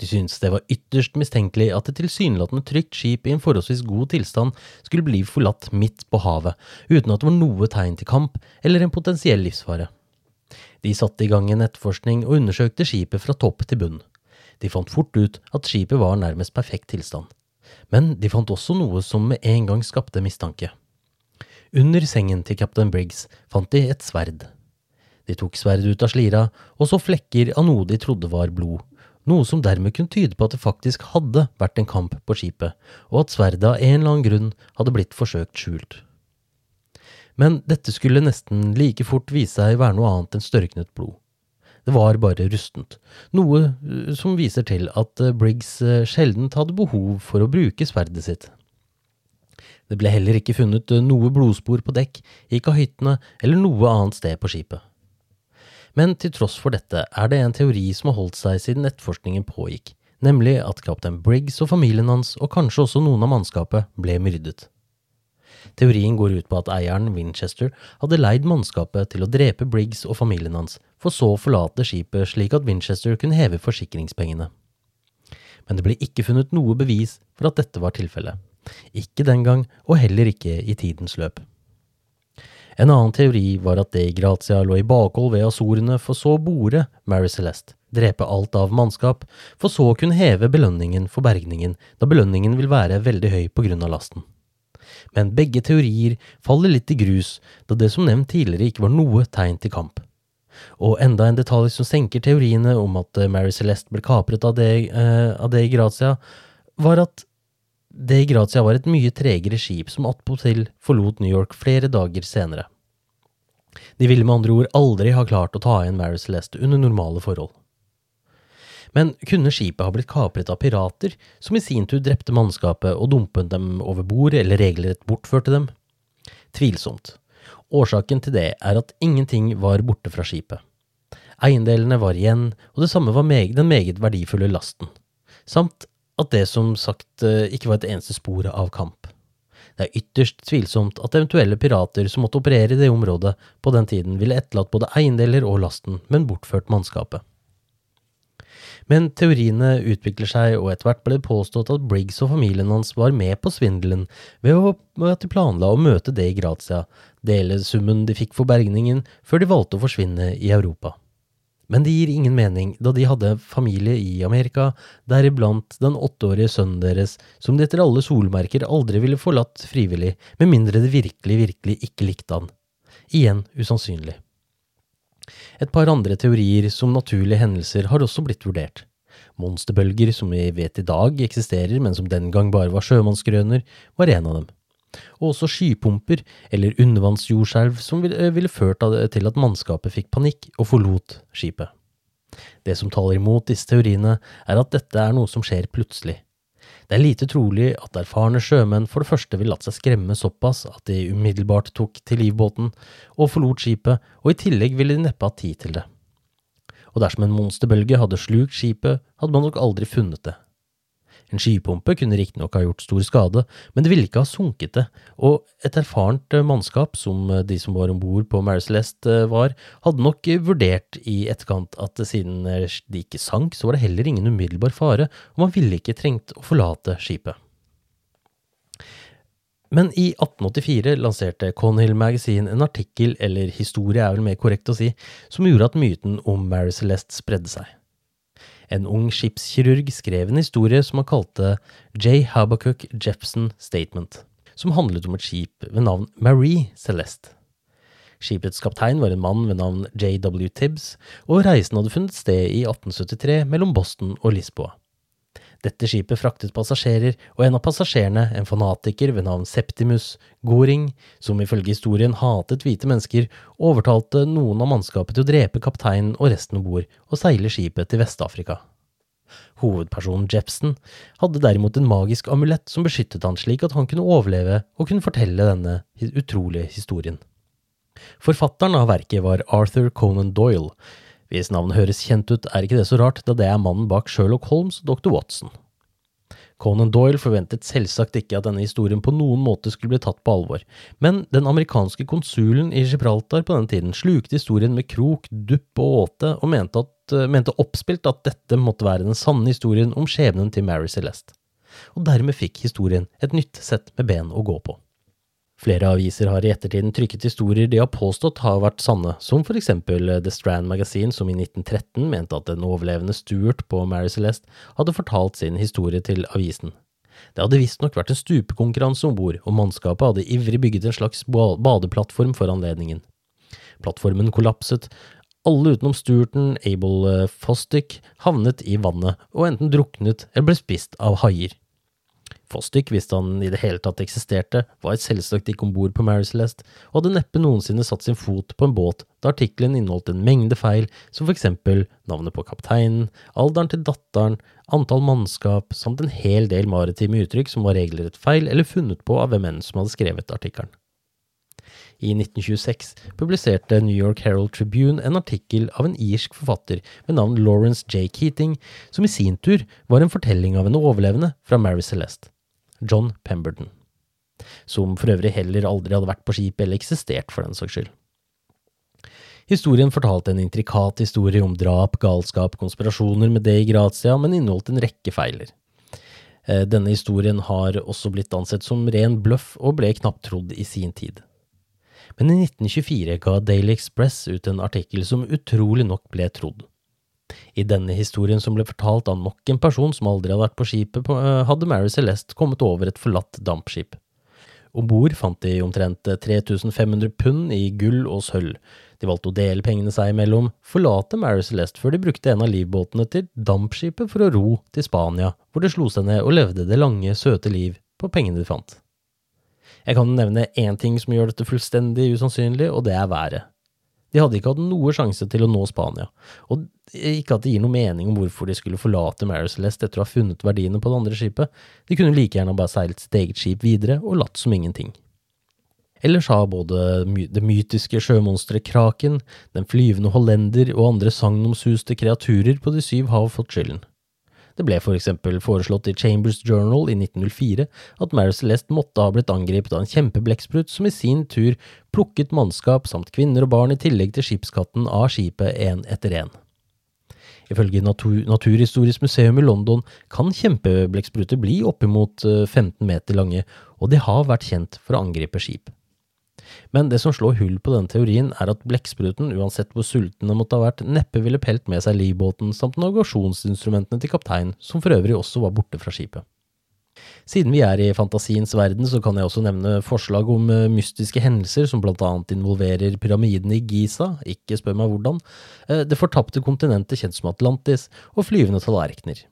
De syntes det var ytterst mistenkelig at et tilsynelatende trygt skip i en forholdsvis god tilstand skulle bli forlatt midt på havet, uten at det var noe tegn til kamp eller en potensiell livsfare. De satte i gang en etterforskning og undersøkte skipet fra topp til bunn. De fant fort ut at skipet var nærmest perfekt tilstand. Men de fant også noe som med en gang skapte mistanke. Under sengen til kaptein Briggs fant de et sverd. De tok sverdet ut av slira og så flekker av noe de trodde var blod, noe som dermed kunne tyde på at det faktisk hadde vært en kamp på skipet, og at sverdet av en eller annen grunn hadde blitt forsøkt skjult. Men dette skulle nesten like fort vise seg være noe annet enn størknet blod. Det var bare rustent, noe eh, som viser til at eh, Briggs sjelden sjeldent hadde behov for å bruke sverdet sitt. Det ble heller ikke funnet noe blodspor på dekk, ikke av hyttene eller noe annet sted på skipet. Men til tross for dette er det en teori som har holdt seg siden etterforskningen pågikk, nemlig at kaptein Briggs og familien hans, og kanskje også noen av mannskapet, ble myrdet. Teorien går ut på at eieren, Winchester, hadde leid mannskapet til å drepe Briggs og familien hans, for så å forlate skipet slik at Winchester kunne heve forsikringspengene. Men det ble ikke funnet noe bevis for at dette var tilfellet. Ikke den gang, og heller ikke i tidens løp. En annen teori var at de Grazia lå i bakhold ved Azorene for så å bore Mary Celeste, drepe alt av mannskap, for så å kunne heve belønningen for bergningen, da belønningen vil være veldig høy på grunn av lasten. Men begge teorier faller litt i grus, da det som nevnt tidligere ikke var noe tegn til kamp. Og enda en detalj som senker teoriene om at Mary Celeste ble kapret av de, eh, Grazia, var at De Grazia var et mye tregere skip som attpåtil forlot New York flere dager senere. De ville med andre ord aldri ha klart å ta igjen Mary Celeste under normale forhold. Men kunne skipet ha blitt kapret av pirater, som i sin tur drepte mannskapet og dumpet dem over bord eller regelrett bortførte dem? Tvilsomt. Årsaken til det er at ingenting var borte fra skipet. Eiendelene var igjen, og det samme var den meget verdifulle lasten, samt at det som sagt eh, ikke var et eneste spor av kamp. Det er ytterst tvilsomt at eventuelle pirater som måtte operere i det området på den tiden, ville etterlatt både eiendeler og lasten, men bortført mannskapet. Men teoriene utvikler seg, og etter hvert ble det påstått at Briggs og familien hans var med på svindelen ved at de planla å møte det i Grazia, dele summen de fikk for bergningen, før de valgte å forsvinne i Europa. Men det gir ingen mening, da de hadde familie i Amerika, deriblant den åtteårige sønnen deres, som de etter alle solmerker aldri ville forlatt frivillig, med mindre det virkelig, virkelig ikke likte han. Igjen usannsynlig. Et par andre teorier som naturlige hendelser har også blitt vurdert. Monsterbølger som vi vet i dag eksisterer, men som den gang bare var sjømannsgrøner, var en av dem og også skypumper eller undervannsjordskjelv som ville, eh, ført til at mannskapet fikk panikk og forlot skipet. Det som taler imot disse teoriene, er at dette er noe som skjer plutselig. Det er lite trolig at erfarne sjømenn for det første vil latt seg skremme såpass at de umiddelbart tok til livbåten og forlot skipet, og i tillegg ville de neppe hatt tid til det. Og dersom en monsterbølge hadde slukt skipet, hadde man nok aldri funnet det. En skypumpe kunne riktignok ha gjort stor skade, men det ville ikke ha sunket det, og et erfarent eh, mannskap, som eh, de som var om bord på Mary Celeste eh, var, hadde nok vurdert i etterkant at siden de ikke sank, så var det heller ingen umiddelbar fare, og man ville ikke trengt å forlate skipet. Men i 1884 lanserte Conhill Magazine en artikkel, eller historie er vel mer korrekt å si, som gjorde at myten om Mary Celeste spredde seg. En ung skipskirurg skrev en historie som han kalte J. Habakkuk Jepson Statement, som handlet om et skip ved navn Marie Celeste. Skipets kaptein var en mann ved navn J.W. Tibbs, og reisen hadde funnet sted i 1873 mellom Boston og Lisboa. Dette skipet fraktet passasjerer, og en av passasjerene, en fanatiker ved navn Septimus Goring, som ifølge historien hatet hvite mennesker, overtalte noen av mannskapet til å drepe kapteinen og resten om bord og seile skipet til Vest-Afrika. Hovedpersonen Jepson hadde derimot en magisk amulett som beskyttet han slik at han kunne overleve og kunne fortelle denne utrolige historien. Forfatteren av verket var Arthur Conan Doyle, hvis navnet høres kjent ut, er ikke det så rart, da det er mannen bak Sherlock Holmes og Dr. Watson. Conan Doyle forventet selvsagt ikke at denne historien på noen måte skulle bli tatt på alvor, men den amerikanske konsulen i Gibraltar på den tiden slukte historien med krok, dupp og åte, og mente, at, mente oppspilt at dette måtte være den sanne historien om skjebnen til Mary Celeste. Og dermed fikk historien et nytt sett med ben å gå på. Flere aviser har i ettertiden trykket historier de har påstått har vært sanne, som for eksempel The Strand Magazine, som i 1913 mente at den overlevende Stuart på Mary Celeste hadde fortalt sin historie til avisen. Det hadde visstnok vært en stupekonkurranse om bord, og mannskapet hadde ivrig bygget en slags badeplattform for anledningen. Plattformen kollapset, alle utenom Stuarten, Abel eh, Fostick, havnet i vannet og enten druknet eller ble spist av haier. Fostick, hvis han i det hele tatt eksisterte, var selvsagt ikke om bord på Mary Celeste, og hadde neppe noensinne satt sin fot på en båt da artikkelen inneholdt en mengde feil, som for eksempel navnet på kapteinen, alderen til datteren, antall mannskap, samt en hel del maritime uttrykk som var regelrett feil eller funnet på av hvem enn som hadde skrevet artikkelen. I 1926 publiserte New York Herald Tribune en artikkel av en irsk forfatter ved navn Lawrence J. Keating, som i sin tur var en fortelling av en overlevende fra Mary Celeste. John Pemberton, som for øvrig heller aldri hadde vært på skipet eller eksistert for den saks skyld. Historien fortalte en intrikat historie om drap, galskap, konspirasjoner med det i gratia, men inneholdt en rekke feiler. Eh, denne historien har også blitt ansett som ren bløff og ble knapt trodd i sin tid. Men i 1924 ga Daily Express ut en artikkel som utrolig nok ble trodd. I denne historien som ble fortalt av nok en person som aldri hadde vært på skipet, eh, hadde Mary Celeste kommet over et forlatt dampskip. Om bord fant de omtrent 3500 pund i gull og sølv. De valgte å dele pengene seg imellom, forlate Mary Celeste før de brukte en av livbåtene til dampskipet for å ro til Spania, hvor de slo seg ned og levde det lange, søte liv på pengene de fant. Jeg kan nevne én ting som gjør dette fullstendig usannsynlig, og det er været. De hadde ikke hatt noe sjanse til å nå Spania, og ikke at det gir noe mening om hvorfor de skulle forlate Mary Celeste etter å ha funnet verdiene på det andre skipet, de kunne like gjerne bare seilt sitt eget skip videre og latt som ingenting. Ellers har både det mytiske sjømonsteret Kraken, den flyvende hollender og andre sagnomsuste kreaturer på de syv hav fått skylden. Det ble for eksempel foreslått i Chambers Journal i 1904 at Mary Celeste måtte ha blitt angrepet av en kjempeblekksprut som i sin tur plukket mannskap samt kvinner og barn i tillegg til skipskatten av skipet én etter én. Ifølge Natur Naturhistorisk museum i London kan kjempeblekkspruter bli oppimot 15 eh, meter lange, og de har vært kjent for å angripe skip. Men det som slår hull på denne teorien, er at blekkspruten, uansett hvor sulten den måtte ha vært, neppe ville pelt med seg livbåten samt navigasjonsinstrumentene til kapteinen, som for øvrig også var borte fra skipet. Siden vi er i fantasiens verden, så kan jeg også nevne forslag om eh, mystiske hendelser som blant annet involverer pyramidene i Giza, ikke spør meg hvordan, eh, det fortapte kontinentet kjent som Atlantis, og flyvende tallerkener.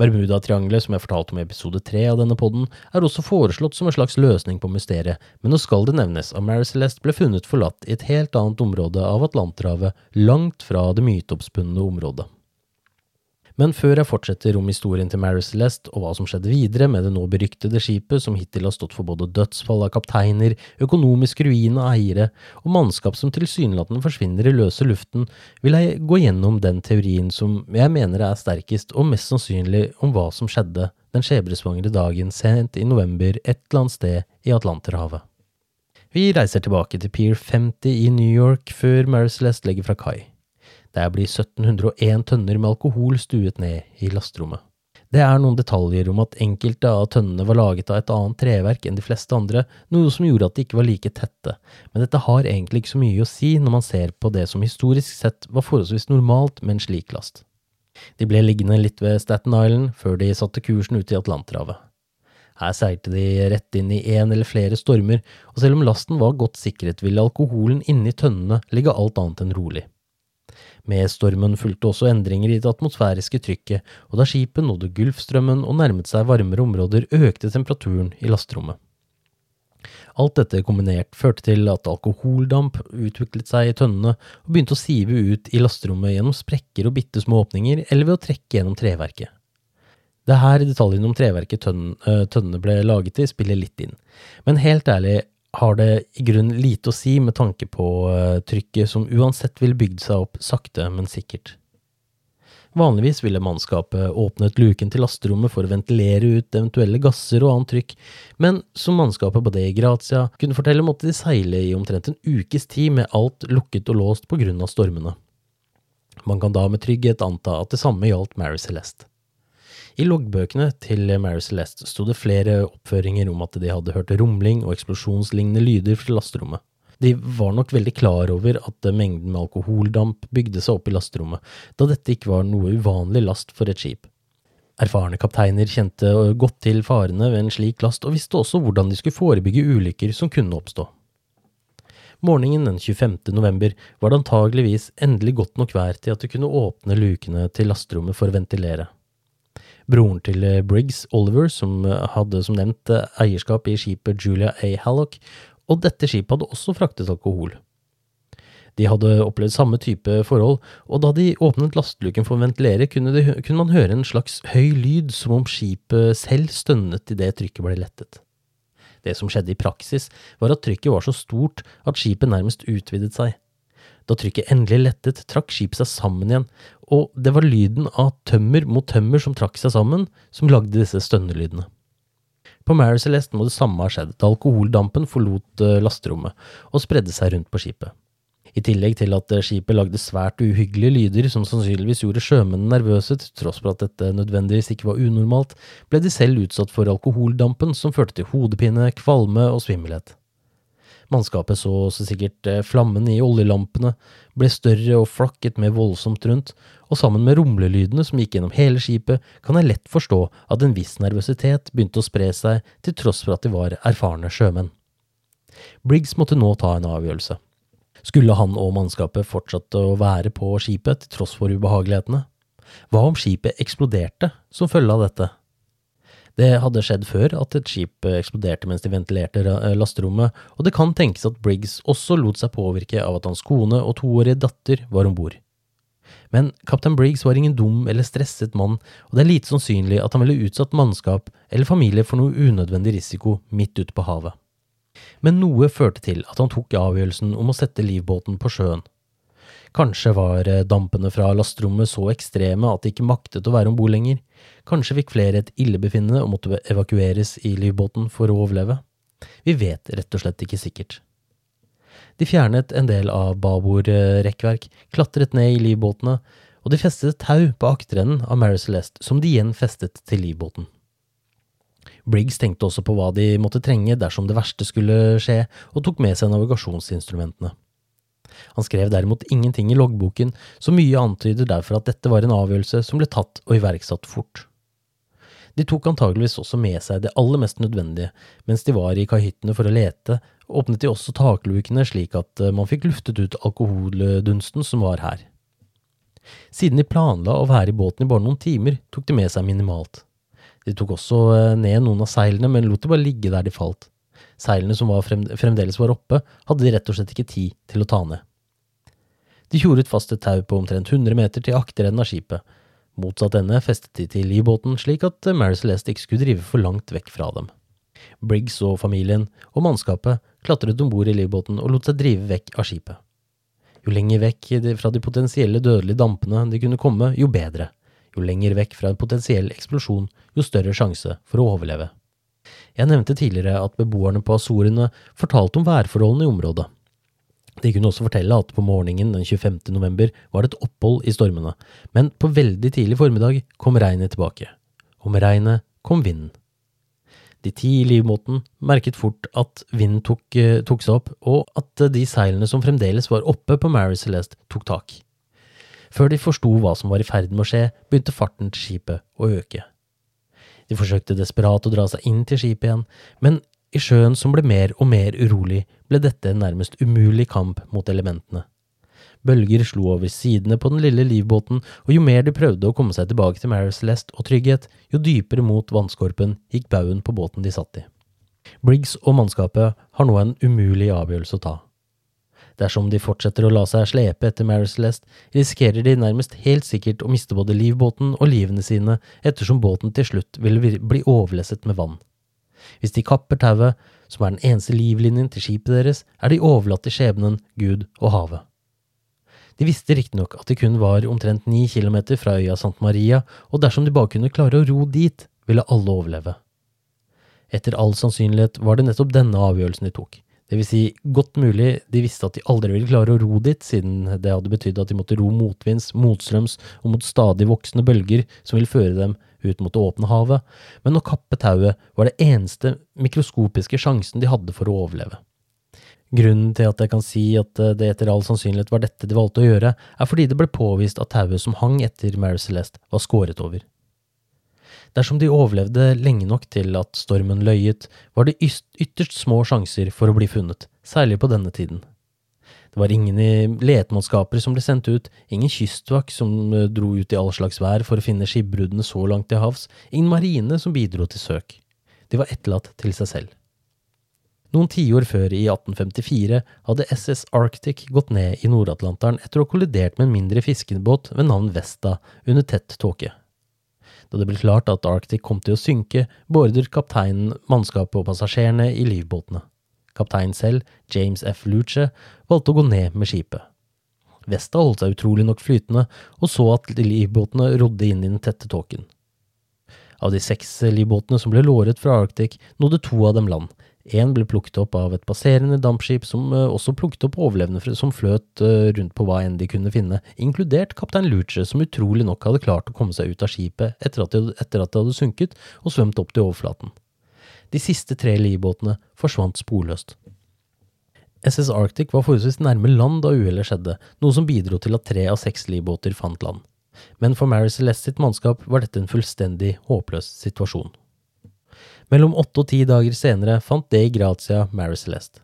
Bermudatriangelet, som jeg fortalte om i episode tre av denne podden, er også foreslått som en slags løsning på mysteriet, men nå skal det nevnes at Mary Celeste ble funnet forlatt i et helt annet område av Atlanterhavet, langt fra det myteoppspunne området. Men før jeg fortsetter om historien til Mary Celeste og hva som skjedde videre med det nå beryktede skipet som hittil har stått for både dødsfall av kapteiner, økonomisk ruin av eiere og mannskap som tilsynelatende forsvinner i løse luften, vil jeg gå gjennom den teorien som jeg mener er sterkest og mest sannsynlig om hva som skjedde den skjebnesvangre dagen sent i november et eller annet sted i Atlanterhavet. Vi reiser tilbake til Pier 50 i New York før Mary Celeste legger fra kai. Der blir 1701 tønner med alkohol stuet ned i lasterommet. Det er noen detaljer om at enkelte av tønnene var laget av et annet treverk enn de fleste andre, noe som gjorde at de ikke var like tette, men dette har egentlig ikke så mye å si når man ser på det som historisk sett var forholdsvis normalt med en slik last. De ble liggende litt ved Staten Island før de satte kursen ut i Atlanterhavet. Her seilte de rett inn i en eller flere stormer, og selv om lasten var godt sikret, ville alkoholen inni tønnene ligge alt annet enn rolig. Med stormen fulgte også endringer i det atmosfæriske trykket, og da skipet nådde Gulfstrømmen og nærmet seg varmere områder, økte temperaturen i lasterommet. Alt dette kombinert førte til at alkoholdamp utviklet seg i tønnene og begynte å sive ut i lasterommet gjennom sprekker og bitte små åpninger eller ved å trekke gjennom treverket. Det er her detaljene om treverket eh, tønnene ble laget i, spiller litt inn. Men helt ærlig, har det i grunn lite å si med tanke på uh, trykket som uansett ville bygd seg opp sakte, men sikkert. Vanligvis ville mannskapet åpnet luken til lasterommet for å ventilere ut eventuelle gasser og annet trykk, men som mannskapet på det i Grazia kunne fortelle, måtte de seile i omtrent en ukes tid med alt lukket og låst på grunn av stormene. Man kan da med trygghet anta at det samme gjaldt Mary Celeste. I loggbøkene til Mary Celeste sto det flere oppføringer om at de hadde hørt rumling og eksplosjonslignende lyder fra lasterommet. De var nok veldig klar over at mengden med alkoholdamp bygde seg opp i lasterommet, da dette ikke var noe uvanlig last for et skip. Erfarne kapteiner kjente godt til farene ved en slik last, og visste også hvordan de skulle forebygge ulykker som kunne oppstå. Morgenen den 25. november var det antageligvis endelig godt nok vær til at de kunne åpne lukene til lasterommet for å ventilere broren til eh, Briggs, Oliver, som eh, hadde som nevnt eh, eierskap i skipet Julia A. Hallock, og dette skipet hadde også fraktet alkohol. De hadde opplevd samme type forhold, og da de åpnet lasteluken for å ventilere, kunne, de, kunne man høre en slags høy lyd, som om skipet selv stønnet idet trykket ble lettet. Det som skjedde i praksis, var at trykket var så stort at skipet nærmest utvidet seg. Da trykket endelig lettet, trakk skipet seg sammen igjen, og det var lyden av tømmer mot tømmer som trakk seg sammen, som lagde disse stønnelydene. På Mary Celeste må det samme ha skjedd, da alkoholdampen forlot eh, lasterommet og spredde seg rundt på skipet. I tillegg til at eh, skipet lagde svært uhyggelige lyder som sannsynligvis gjorde sjømennene nervøse, til tross for at dette nødvendigvis ikke var unormalt, ble de selv utsatt for alkoholdampen som førte til hodepine, kvalme og svimmelhet. Mannskapet så så sikkert eh, flammen i oljelampene, ble større og flakket mer voldsomt rundt, og sammen med rumlelydene som gikk gjennom hele skipet, kan jeg lett forstå at en viss nervøsitet begynte å spre seg til tross for at de var erfarne sjømenn. Briggs måtte nå ta en avgjørelse. Skulle han og mannskapet fortsette å være på skipet til tross for ubehagelighetene? Hva om skipet eksploderte som følge av dette? Det hadde skjedd før at et skip eksploderte mens de ventilerte eh, lasterommet, og det kan tenkes at Briggs også lot seg påvirke av at hans kone og toårige datter var om bord. Men kaptein Briggs var ingen dum eller stresset mann, og det er lite sannsynlig at han ville utsatt mannskap eller familie for noe unødvendig risiko midt ute på havet. Men noe førte til at han tok avgjørelsen om å sette livbåten på sjøen. Kanskje var eh, dampene fra lasterommet så ekstreme at de ikke maktet å være om bord lenger. Kanskje fikk flere et illebefinnende og måtte evakueres i livbåten for å overleve. Vi vet rett og slett ikke sikkert. De fjernet en del av babordrekkverk, klatret ned i livbåtene, og de festet tau på akterenden av Mary Celeste som de igjen festet til livbåten. Briggs tenkte også på hva de måtte trenge dersom det verste skulle skje, og tok med seg navigasjonsinstrumentene. Han skrev derimot ingenting i loggboken, så mye antyder derfor at dette var en avgjørelse som ble tatt og iverksatt fort. De tok antageligvis også med seg det aller mest nødvendige. Mens de var i kahyttene for å lete, åpnet de også taklukene slik at eh, man fikk luftet ut alkoholdunsten som var her. Siden de planla å være i båten i bare noen timer, tok de med seg minimalt. De tok også eh, ned noen av seilene, men lot de bare ligge der de falt. Seilene som var fremdeles var oppe, hadde de rett og slett ikke tid til å ta ned. De tjoret fast et tau på omtrent 100 meter til akterenden av skipet. Motsatt ende festet de til livbåten slik at Mary Celeste ikke skulle drive for langt vekk fra dem. Briggs og familien og mannskapet klatret om bord i livbåten og lot seg drive vekk av skipet. Jo lenger vekk fra de potensielle dødelige dampene de kunne komme, jo bedre. Jo lenger vekk fra en potensiell eksplosjon, jo større sjanse for å overleve. Jeg nevnte tidligere at beboerne på Azorene fortalte om værforholdene i området. De kunne også fortelle at på morgenen den 25. november var det et opphold i stormene, men på veldig tidlig formiddag kom regnet tilbake. Og med regnet kom vinden. De ti i livmåten merket fort at vinden tok, eh, tok, seg opp, og at de seilene som fremdeles var oppe på Mary Celeste, tok tak. Før de forsto hva som var i ferd med å skje, begynte farten til skipet å øke. De forsøkte desperat å dra seg inn til skipet igjen, men i sjøen som ble mer og mer urolig, ble dette en nærmest umulig kamp mot elementene. Bølger slo over sidene på den lille livbåten, og jo mer de prøvde å komme seg tilbake til Mary Celeste og trygghet, jo dypere mot vannskorpen gikk baugen på båten de satt i. Briggs og mannskapet har nå en umulig avgjørelse å ta. Dersom de fortsetter å la seg slepe etter Mary Celeste, risikerer de nærmest helt sikkert å miste både livbåten og livene sine, ettersom båten til slutt vil bli overlesset med vann. Hvis de kapper tauet, som er den eneste livlinjen til skipet deres, er de overlatt til skjebnen, Gud og havet. De visste riktignok at de kun var omtrent ni kilometer fra øya Sant Maria, og dersom de bare kunne klare å ro dit, ville alle overleve. Etter all sannsynlighet var det nettopp denne avgjørelsen de tok. Det vil si, godt mulig de visste at de aldri ville klare å ro dit, siden det hadde betydd at de måtte ro motvinds, motstrøms og mot stadig voksende bølger som ville føre dem ut mot det åpne havet, men å kappe tauet var det eneste mikroskopiske sjansen de hadde for å overleve. Grunnen til at jeg kan si at eh, det etter all sannsynlighet var dette de valgte å gjøre, er fordi det ble påvist at tauet som hang etter Mary Celeste, var skåret over. Dersom de overlevde lenge nok til at stormen løyet, var det ytterst små sjanser for å bli funnet, særlig på denne tiden. Det var ingen letemannskaper som ble sendt ut, ingen kystvakt som eh, dro ut i all slags vær for å finne skipbruddene så langt til havs, ingen marine som bidro til søk. De var etterlatt til seg selv. Noen tiår før, i 1854, hadde SS Arctic gått ned i Nord-Atlanteren etter å ha kollidert med en mindre fiskebåt ved navn Vesta under tett tåke. Da det ble klart at Arctic kom til å synke, beordret kapteinen mannskapet og passasjerene i livbåtene. Kapteinen selv, James F. Luce, valgte å gå ned med skipet. Vesta holdt seg utrolig nok flytende, og så at livbåtene rodde inn i den tette tåken. Av de seks livbåtene som ble låret fra Arctic, nådde to av dem land. Én ble plukket opp av et passerende dampskip som eh, også plukket opp overlevende som fløt eh, rundt på hva enn de kunne finne, inkludert kaptein Luce, som utrolig nok hadde klart å komme seg ut av skipet etter at det, hadde sunket og svømt opp til overflaten. De siste tre livbåtene forsvant sporløst. SS Arctic var forholdsvis nærme land da uhellet skjedde, noe som bidro til at tre av seks livbåter fant land. Men for Mary Celeste sitt mannskap var dette en fullstendig håpløs situasjon. Mellom åtte og ti dager senere fant Dei Grazia Mary Celeste.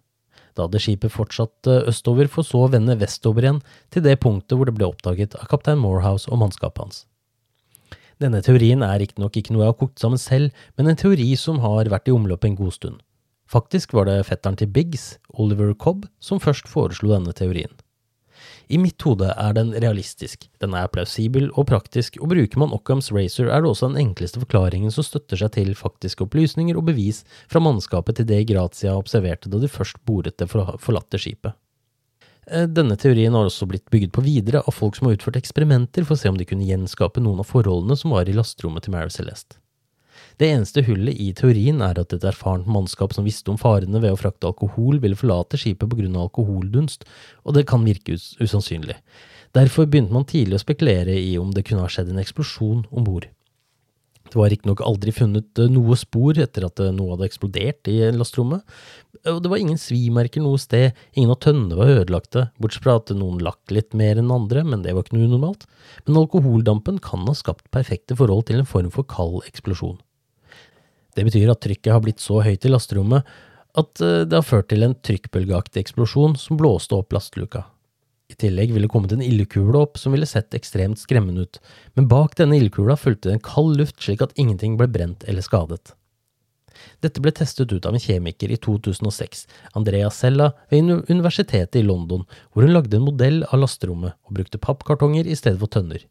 Da hadde skipet fortsatt eh, østover, for så å vende vestover igjen, til det punktet hvor det ble oppdaget av kaptein Morehouse og mannskapet hans. Denne teorien er riktignok ikke noe jeg har kokt sammen selv, men en teori som har vært i omløp en god stund. Faktisk var det fetteren til Biggs, Oliver Cobb, som først foreslo denne teorien. I mitt hode er den realistisk, den er plausibel og praktisk, og bruker man Occams Racer er det også den enkleste forklaringen som støtter seg til faktiske opplysninger og bevis fra mannskapet til det Grazia observerte da de først boret det forlatte skipet. Eh, denne teorien har også blitt bygget på videre av folk som har utført eksperimenter for å se om de kunne gjenskape noen av forholdene som var i lasterommet til Mary Celeste. Det eneste hullet i teorien er at et erfarent mannskap som visste om farene ved å frakte alkohol, ville forlate skipet av alkoholdunst, og det kan virke us usannsynlig. Derfor begynte man tidlig å spekulere i om det kunne ha skjedd en eksplosjon om bord. Det var riktignok aldri funnet eh, noe spor etter at eh, noe hadde eksplodert i lasterommet, og det var ingen svimerker noe sted, ingen av tønnene var ødelagte, bortsett fra at noen lakk litt mer enn andre, men det var ikke noe unormalt. Men alkoholdampen kan ha skapt perfekte forhold til en form for kald eksplosjon. Det betyr at trykket har blitt så høyt i lasterommet at eh, det har ført til en trykkbølgeaktig eksplosjon som blåste opp lasteluka. I tillegg ville kommet en ildkule opp som ville sett ekstremt skremmende ut, men bak denne ildkula fulgte det en kald luft slik at ingenting ble brent eller skadet. Dette ble testet ut av en kjemiker i 2006, Andrea Sella, ved Universitetet i London, hvor hun lagde en modell av lasterommet og brukte pappkartonger i stedet for tønner.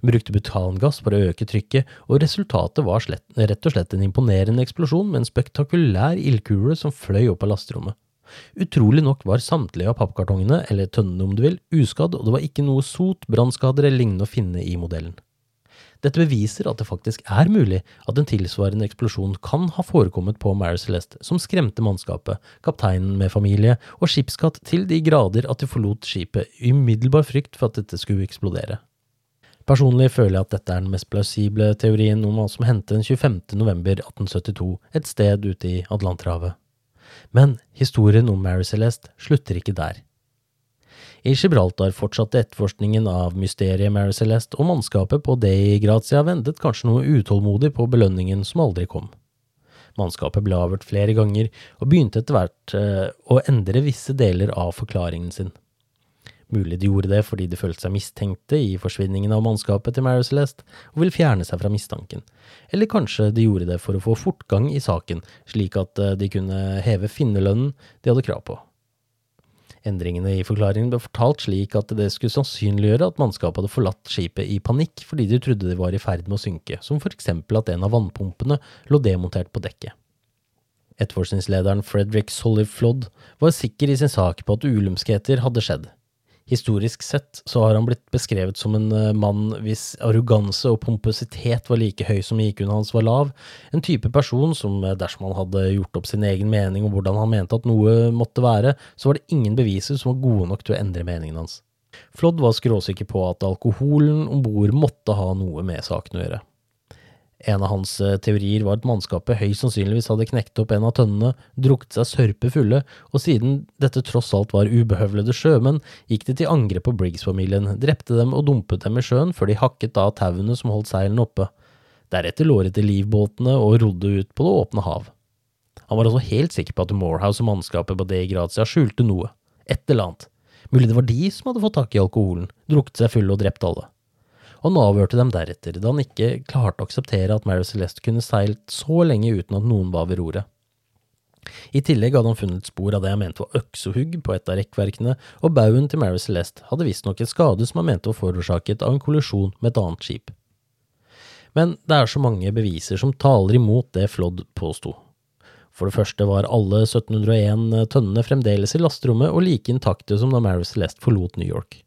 Hun brukte butangass for å øke trykket, og resultatet var slett, rett og slett en imponerende eksplosjon med en spektakulær ildkule som fløy opp av lasterommet. Utrolig nok var samtlige av pappkartongene, eller tønnene om du vil, uskadd, og det var ikke noe sot, brannskader eller lignende å finne i modellen. Dette beviser at det faktisk er mulig at en tilsvarende eksplosjon kan ha forekommet på Mary Celeste, som skremte mannskapet, kapteinen med familie og skipskatt til de grader at de forlot skipet i umiddelbar frykt for at dette skulle eksplodere. Personlig føler jeg at dette er den mest plausible teorien om hva som hendte den 25. november 1872 et sted ute i Atlanterhavet. Men historien om Mary Celeste slutter ikke der. I Gibraltar fortsatte etterforskningen av mysteriet Mary Celeste, og mannskapet på Dei Grazia ventet kanskje noe utålmodig på belønningen som aldri kom. Mannskapet ble avhørt flere ganger, og begynte etter hvert eh, å endre visse deler av forklaringen sin. Mulig de gjorde det fordi de følte seg mistenkte i forsvinningen av mannskapet til Mary Celeste og ville fjerne seg fra mistanken, eller kanskje de gjorde det for å få fortgang i saken, slik at eh, de kunne heve finnerlønnen de hadde krav på. Endringene i forklaringen ble fortalt slik at det skulle sannsynliggjøre at mannskapet hadde forlatt skipet i panikk fordi de trodde de var i ferd med å synke, som for eksempel at en av vannpumpene lå demontert på dekket. Etterforskningslederen Frederick Solliflod var sikker i sin sak på at ulumskheter hadde skjedd, Historisk sett så har han blitt beskrevet som en eh, mann hvis arroganse og pompositet var like høy som IQ-en hans var lav, en type person som eh, dersom han hadde gjort opp sin egen mening om hvordan han mente at noe måtte være, så var det ingen beviser som var gode nok til å endre meningen hans. Flodd var skråsikker på at alkoholen om bord måtte ha noe med saken å gjøre. En av hans eh, teorier var at mannskapet høyst sannsynligvis hadde knekt opp en av tønnene, drukket seg sørpe fulle, og siden dette tross alt var ubehøvlede sjømenn, gikk de til angrep på Briggs-familien, drepte dem og dumpet dem i sjøen før de hakket av tauene som holdt seilene oppe. Deretter låret de livbåtene og rodde ut på det åpne hav. Han var også helt sikker på at Morehouse og mannskapet på De Grazia skjulte noe, et eller annet. Mulig det var de som hadde fått tak i alkoholen, drukket seg fulle og drept alle og han avhørte dem deretter, da han ikke klarte å akseptere at Mary Celeste kunne seilt så lenge uten at noen var ved roret. I tillegg hadde han funnet spor av det han mente var øksehugg på et av rekkverkene, og baugen til Mary Celeste hadde visstnok en skade som han mente var forårsaket av en kollisjon med et annet skip. Men det er så mange beviser som taler imot det Flod påsto. For det første var alle 1701 tønnene fremdeles i lasterommet og like intakte som da Mary Celeste forlot New York.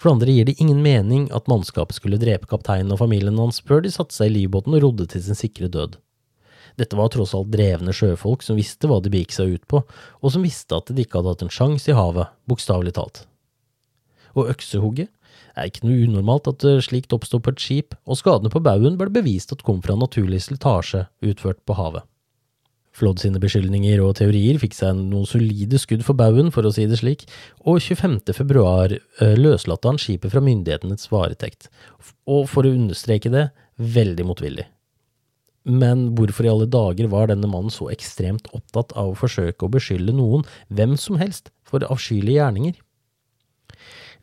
For det andre gir det ingen mening at mannskapet skulle drepe kapteinen og familien hans før de satte seg i livbåten og rodde til sin sikre død. Dette var tross alt drevne sjøfolk som visste hva de begikk seg ut på, og som visste at de ikke hadde hatt en sjanse i havet, bokstavelig talt. Og øksehugget? er ikke noe unormalt at slikt oppsto på et skip, og skadene på baugen ble bevist at kom fra naturlig slitasje utført på havet. Flodd sine beskyldninger og teorier fikk seg noen solide skudd for baugen, for å si det slik, og 25. februar eh, løslatte han skipet fra myndighetenes varetekt, og for å understreke det, veldig motvillig. Men hvorfor i alle dager var denne mannen så ekstremt opptatt av å forsøke å beskylde noen, hvem som helst, for avskyelige gjerninger?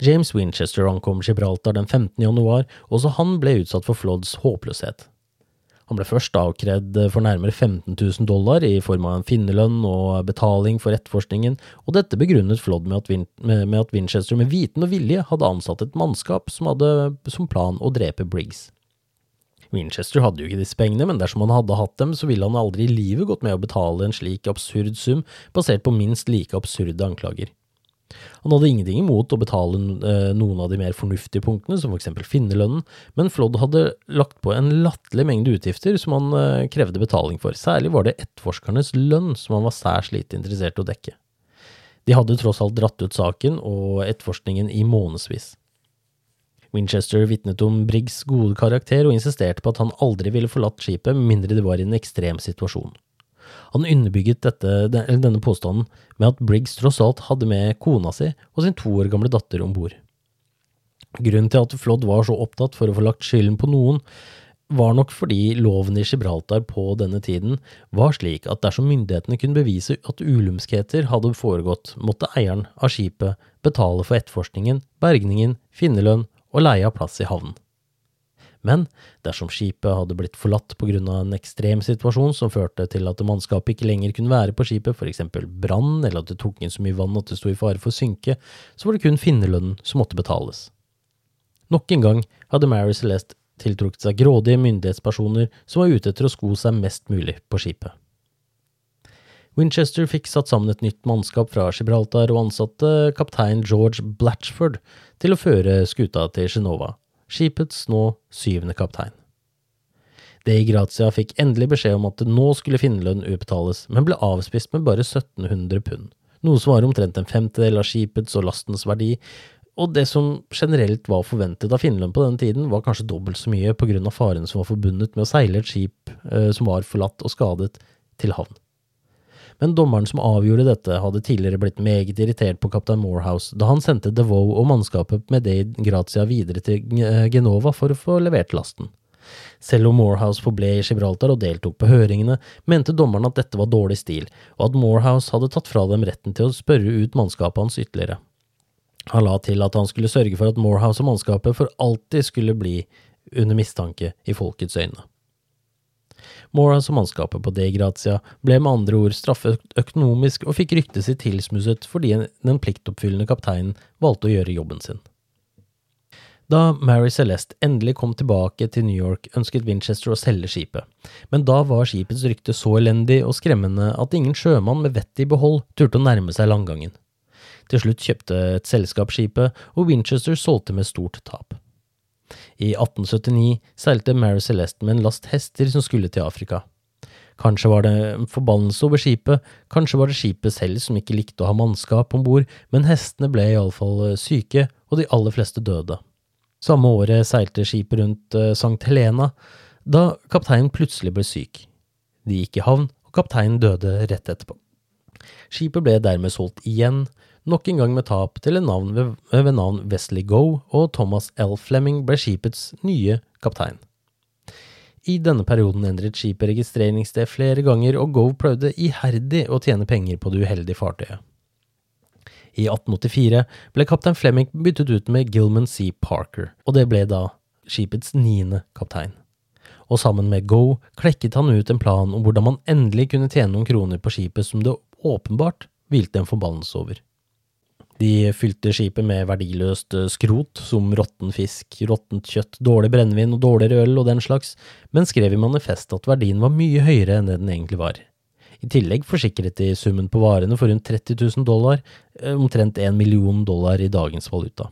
James Winchester ankom Gibraltar den 15. januar, også han ble utsatt for Flodds håpløshet. Han ble først avkredd for nærmere 15 000 dollar i form av en finnerlønn og betaling for etterforskningen, og dette begrunnet Flodd med at, Vin med at Winchester med viten og vilje hadde ansatt et mannskap som hadde som plan å drepe Briggs. Winchester hadde jo ikke disse pengene, men dersom han hadde hatt dem, så ville han aldri i livet gått med å betale en slik absurd sum, basert på minst like absurde anklager. Han hadde ingenting imot å betale eh, noen av de mer fornuftige punktene, som for eksempel finnerlønnen, men Flodd hadde lagt på en latterlig mengde utgifter som han eh, krevde betaling for. Særlig var det etterforskernes lønn som han var særs lite interessert i å dekke. De hadde tross alt dratt ut saken og etterforskningen i månedsvis. Winchester vitnet om Briggs gode karakter og insisterte på at han aldri ville forlatt skipet mindre det var i en ekstrem situasjon. Han underbygget dette, denne påstanden med at Briggs tross alt hadde med kona si og sin to år gamle datter om bord. Grunnen til at Flodd var så opptatt for å få lagt skylden på noen, var nok fordi loven i Gibraltar på denne tiden var slik at dersom myndighetene kunne bevise at ulumskheter hadde foregått, måtte eieren av skipet betale for etterforskningen, bergningen, finnerlønn og leie av plass i havnen. Men dersom skipet hadde blitt forlatt av en ekstrem situasjon som førte til at mannskapet ikke lenger kunne være på skipet, eksempel brann eller at det tok inn så mye vann at det sto i fare for å synke, så var det kun finnerlønnen som måtte betales. Nok en gang hadde Mary Celeste tiltrukket seg grådige myndighetspersoner som var ute etter å sko seg mest mulig på skipet. Winchester fikk satt sammen et nytt mannskap fra Gibraltar og ansatte kaptein George Blatchford til å føre skuta til Genova, skipets nå syvende kaptein. Dei Grazia fikk endelig beskjed om at det nå skulle finnerlønn utbetales, men ble avspist med bare 1700 pund, noe som var omtrent en femtedel av skipets og lastens verdi, og det som generelt var forventet av finnerlønn på denne tiden, var kanskje dobbelt så mye på grunn av faren som var forbundet med å seile et skip eh, som var forlatt og skadet, til havn. Men dommeren som avgjorde dette, hadde tidligere blitt meget irritert på kaptein Morehouse da han sendte DeVoe og mannskapet med Dade Grazia videre til eh, Genova for å få levert lasten. Selv om Morehouse forble i Gibraltar og deltok på høringene, mente dommeren at dette var dårlig stil, og at Morehouse hadde tatt fra dem retten til å spørre ut mannskapet hans ytterligere. Han la til at han skulle sørge for at Morehouse og mannskapet for alltid skulle bli under mistanke i folkets øyne. Morehouse og mannskapet på De Grazia ble med andre ord straffet økonomisk og fikk ryktet sitt tilsmusset fordi den pliktoppfyllende kapteinen valgte å gjøre jobben sin. Da Mary Celeste endelig kom tilbake til New York, ønsket Winchester å selge skipet, men da var skipets rykte så elendig og skremmende at ingen sjømann med vettet i behold turte å nærme seg landgangen. Til slutt kjøpte et selskap skipet, og Winchester solgte med stort tap. I 1879 seilte Mary Celeste med en last hester som skulle til Afrika. Kanskje var det en forbannelse over skipet, kanskje var det skipet selv som ikke likte å ha mannskap om bord, men hestene ble iallfall eh, syke, og de aller fleste døde. Samme året seilte skipet rundt Sankt St. Helena, da kapteinen plutselig ble syk. De gikk i havn, og kapteinen døde rett etterpå. Skipet ble dermed solgt igjen, nok en gang med tap til en navn ved, ved navn Wesley Goe, og Thomas L. Fleming ble skipets nye kaptein. I denne perioden endret skipet registreringssted flere ganger, og Goe prøvde iherdig å tjene penger på det uheldige fartøyet. I 1884 ble kaptein Fleming byttet ut med Gilman C. Parker, og det ble da skipets niende kaptein. Og sammen med Goe klekket han ut en plan om hvordan man endelig kunne tjene noen kroner på skipet som det åpenbart hvilte en forbannelse over. De fylte skipet med verdiløst eh, skrot, som råtten fisk, råttent kjøtt, dårlig brennevin og dårligere øl og den slags, men skrev i manifestet at verdien var mye høyere enn det den egentlig var. I tillegg forsikret de summen på varene for rundt 30 000 dollar, eh, omtrent 1 million dollar i dagens valuta.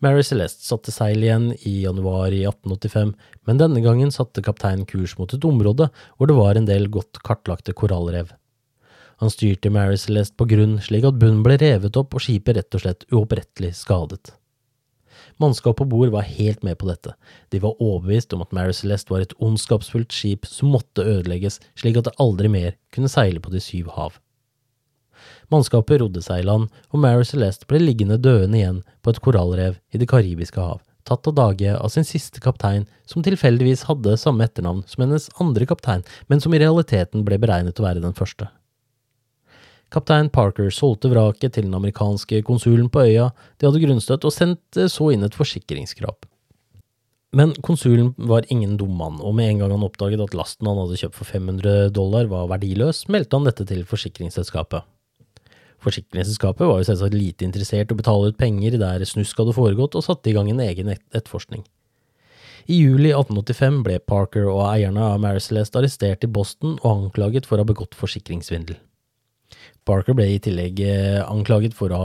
Mary Celeste satte seil igjen i januar i 1885, men denne gangen satte kapteinen kurs mot et område hvor det var en del godt kartlagte korallrev. Han styrte Mary Celeste på grunn slik at bunnen ble revet opp og skipet rett og slett uopprettelig skadet. Mannskapet på bord var helt med på dette, de var overbevist om at Mary Celeste var et ondskapsfullt skip som måtte ødelegges slik at det aldri mer kunne seile på de syv hav. Mannskapet rodde seg i land, og Mary Celeste ble liggende døende igjen på et korallrev i Det karibiske hav, tatt av dage av sin siste kaptein, som tilfeldigvis hadde samme etternavn som hennes andre kaptein, men som i realiteten ble beregnet å være den første. Kaptein Parker solgte vraket til den amerikanske konsulen på øya de hadde grunnstøtt, og sendte så inn et forsikringskrav. Men konsulen var ingen dum mann, og med en gang han oppdaget at lasten han hadde kjøpt for 500 dollar var verdiløs, meldte han dette til forsikringsselskapet. Forsikringsselskapet var jo selvsagt lite interessert i å betale ut penger der snusk hadde foregått, og satte i gang en egen etterforskning. I juli 1885 ble Parker og eierne av Maricelest arrestert i Boston og anklaget for å ha begått forsikringssvindel. Barker ble i tillegg eh, anklaget for å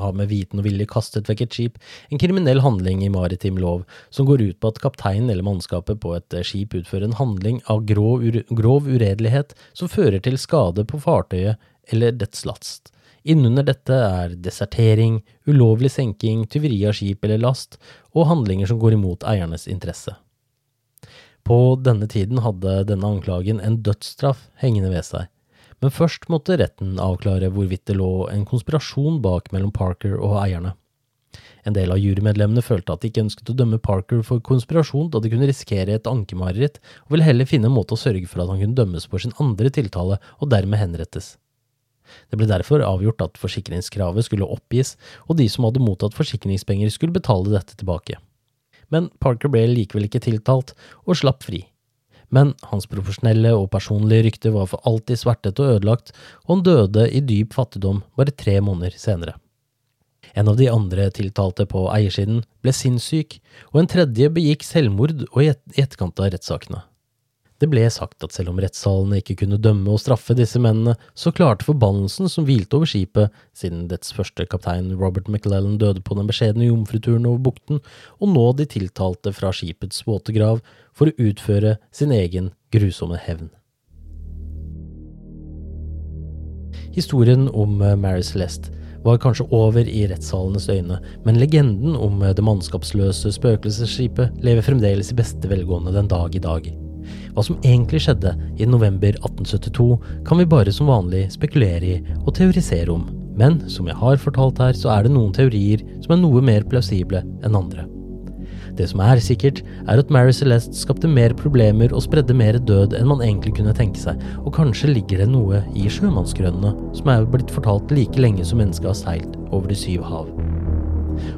ha med viten og vilje kastet vekk et skip, en kriminell handling i maritim lov som går ut på at kapteinen eller mannskapet på et eh, skip utfører en handling av grov, grov uredelighet som fører til skade på fartøyet eller dets last. Innunder dette er desertering, ulovlig senking, tyveri av skip eller last, og handlinger som går imot eiernes interesse. På denne tiden hadde denne anklagen en dødsstraff hengende ved seg men først måtte retten avklare hvorvidt det lå en konspirasjon bak mellom Parker og eierne. En del av jurymedlemmene følte at de ikke ønsket å dømme Parker for konspirasjon, da de kunne risikere et ankemareritt, og ville heller finne en måte å sørge for at han kunne dømmes for sin andre tiltale og dermed henrettes. Det ble derfor avgjort at forsikringskravet skulle oppgis, og de som hadde mottatt forsikringspenger skulle betale dette tilbake. Men Parker ble likevel ikke tiltalt, og slapp fri. Men hans profesjonelle og personlige rykte var for alltid svertet og ødelagt, og han døde i dyp fattigdom bare tre måneder senere. En av de andre tiltalte på eiersiden ble sinnssyk, og en tredje begikk selvmord og i etterkant av rettssakene. Det ble sagt at selv om rettssalene ikke kunne dømme og straffe disse mennene, så klarte forbannelsen som hvilte over skipet, siden dets første kaptein Robert McLellan døde på den beskjedne jomfruturen over bukten, å nå de tiltalte fra skipets våte grav for å utføre sin egen grusomme hevn. Historien om Mary Celeste var kanskje over i rettssalenes øyne, men legenden om det mannskapsløse spøkelsesskipet lever fremdeles i beste velgående den dag i dag. Hva som egentlig skjedde i november 1872, kan vi bare som vanlig spekulere i og teorisere om, men som jeg har fortalt her, så er det noen teorier som er noe mer plausible enn andre. Det som er sikkert, er at Mary Celeste skapte mer problemer og spredde mer død enn man egentlig kunne tenke seg, og kanskje ligger det noe i sjømannsgrønnene som er blitt fortalt like lenge som mennesket har seilt over de syv hav.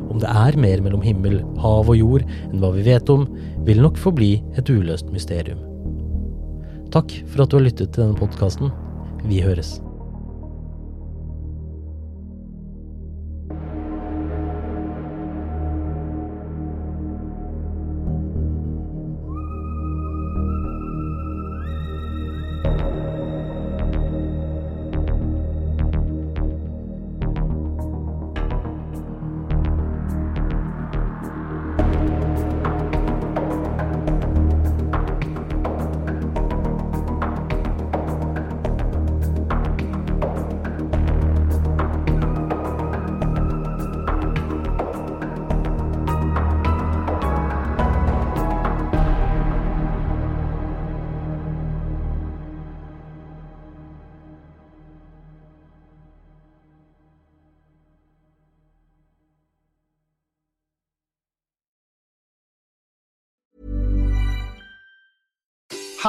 Om det er mer mellom himmel, hav og jord enn hva vi vet om, vil nok forbli et uløst mysterium. Takk for at du har lyttet til denne podkasten. Vi høres.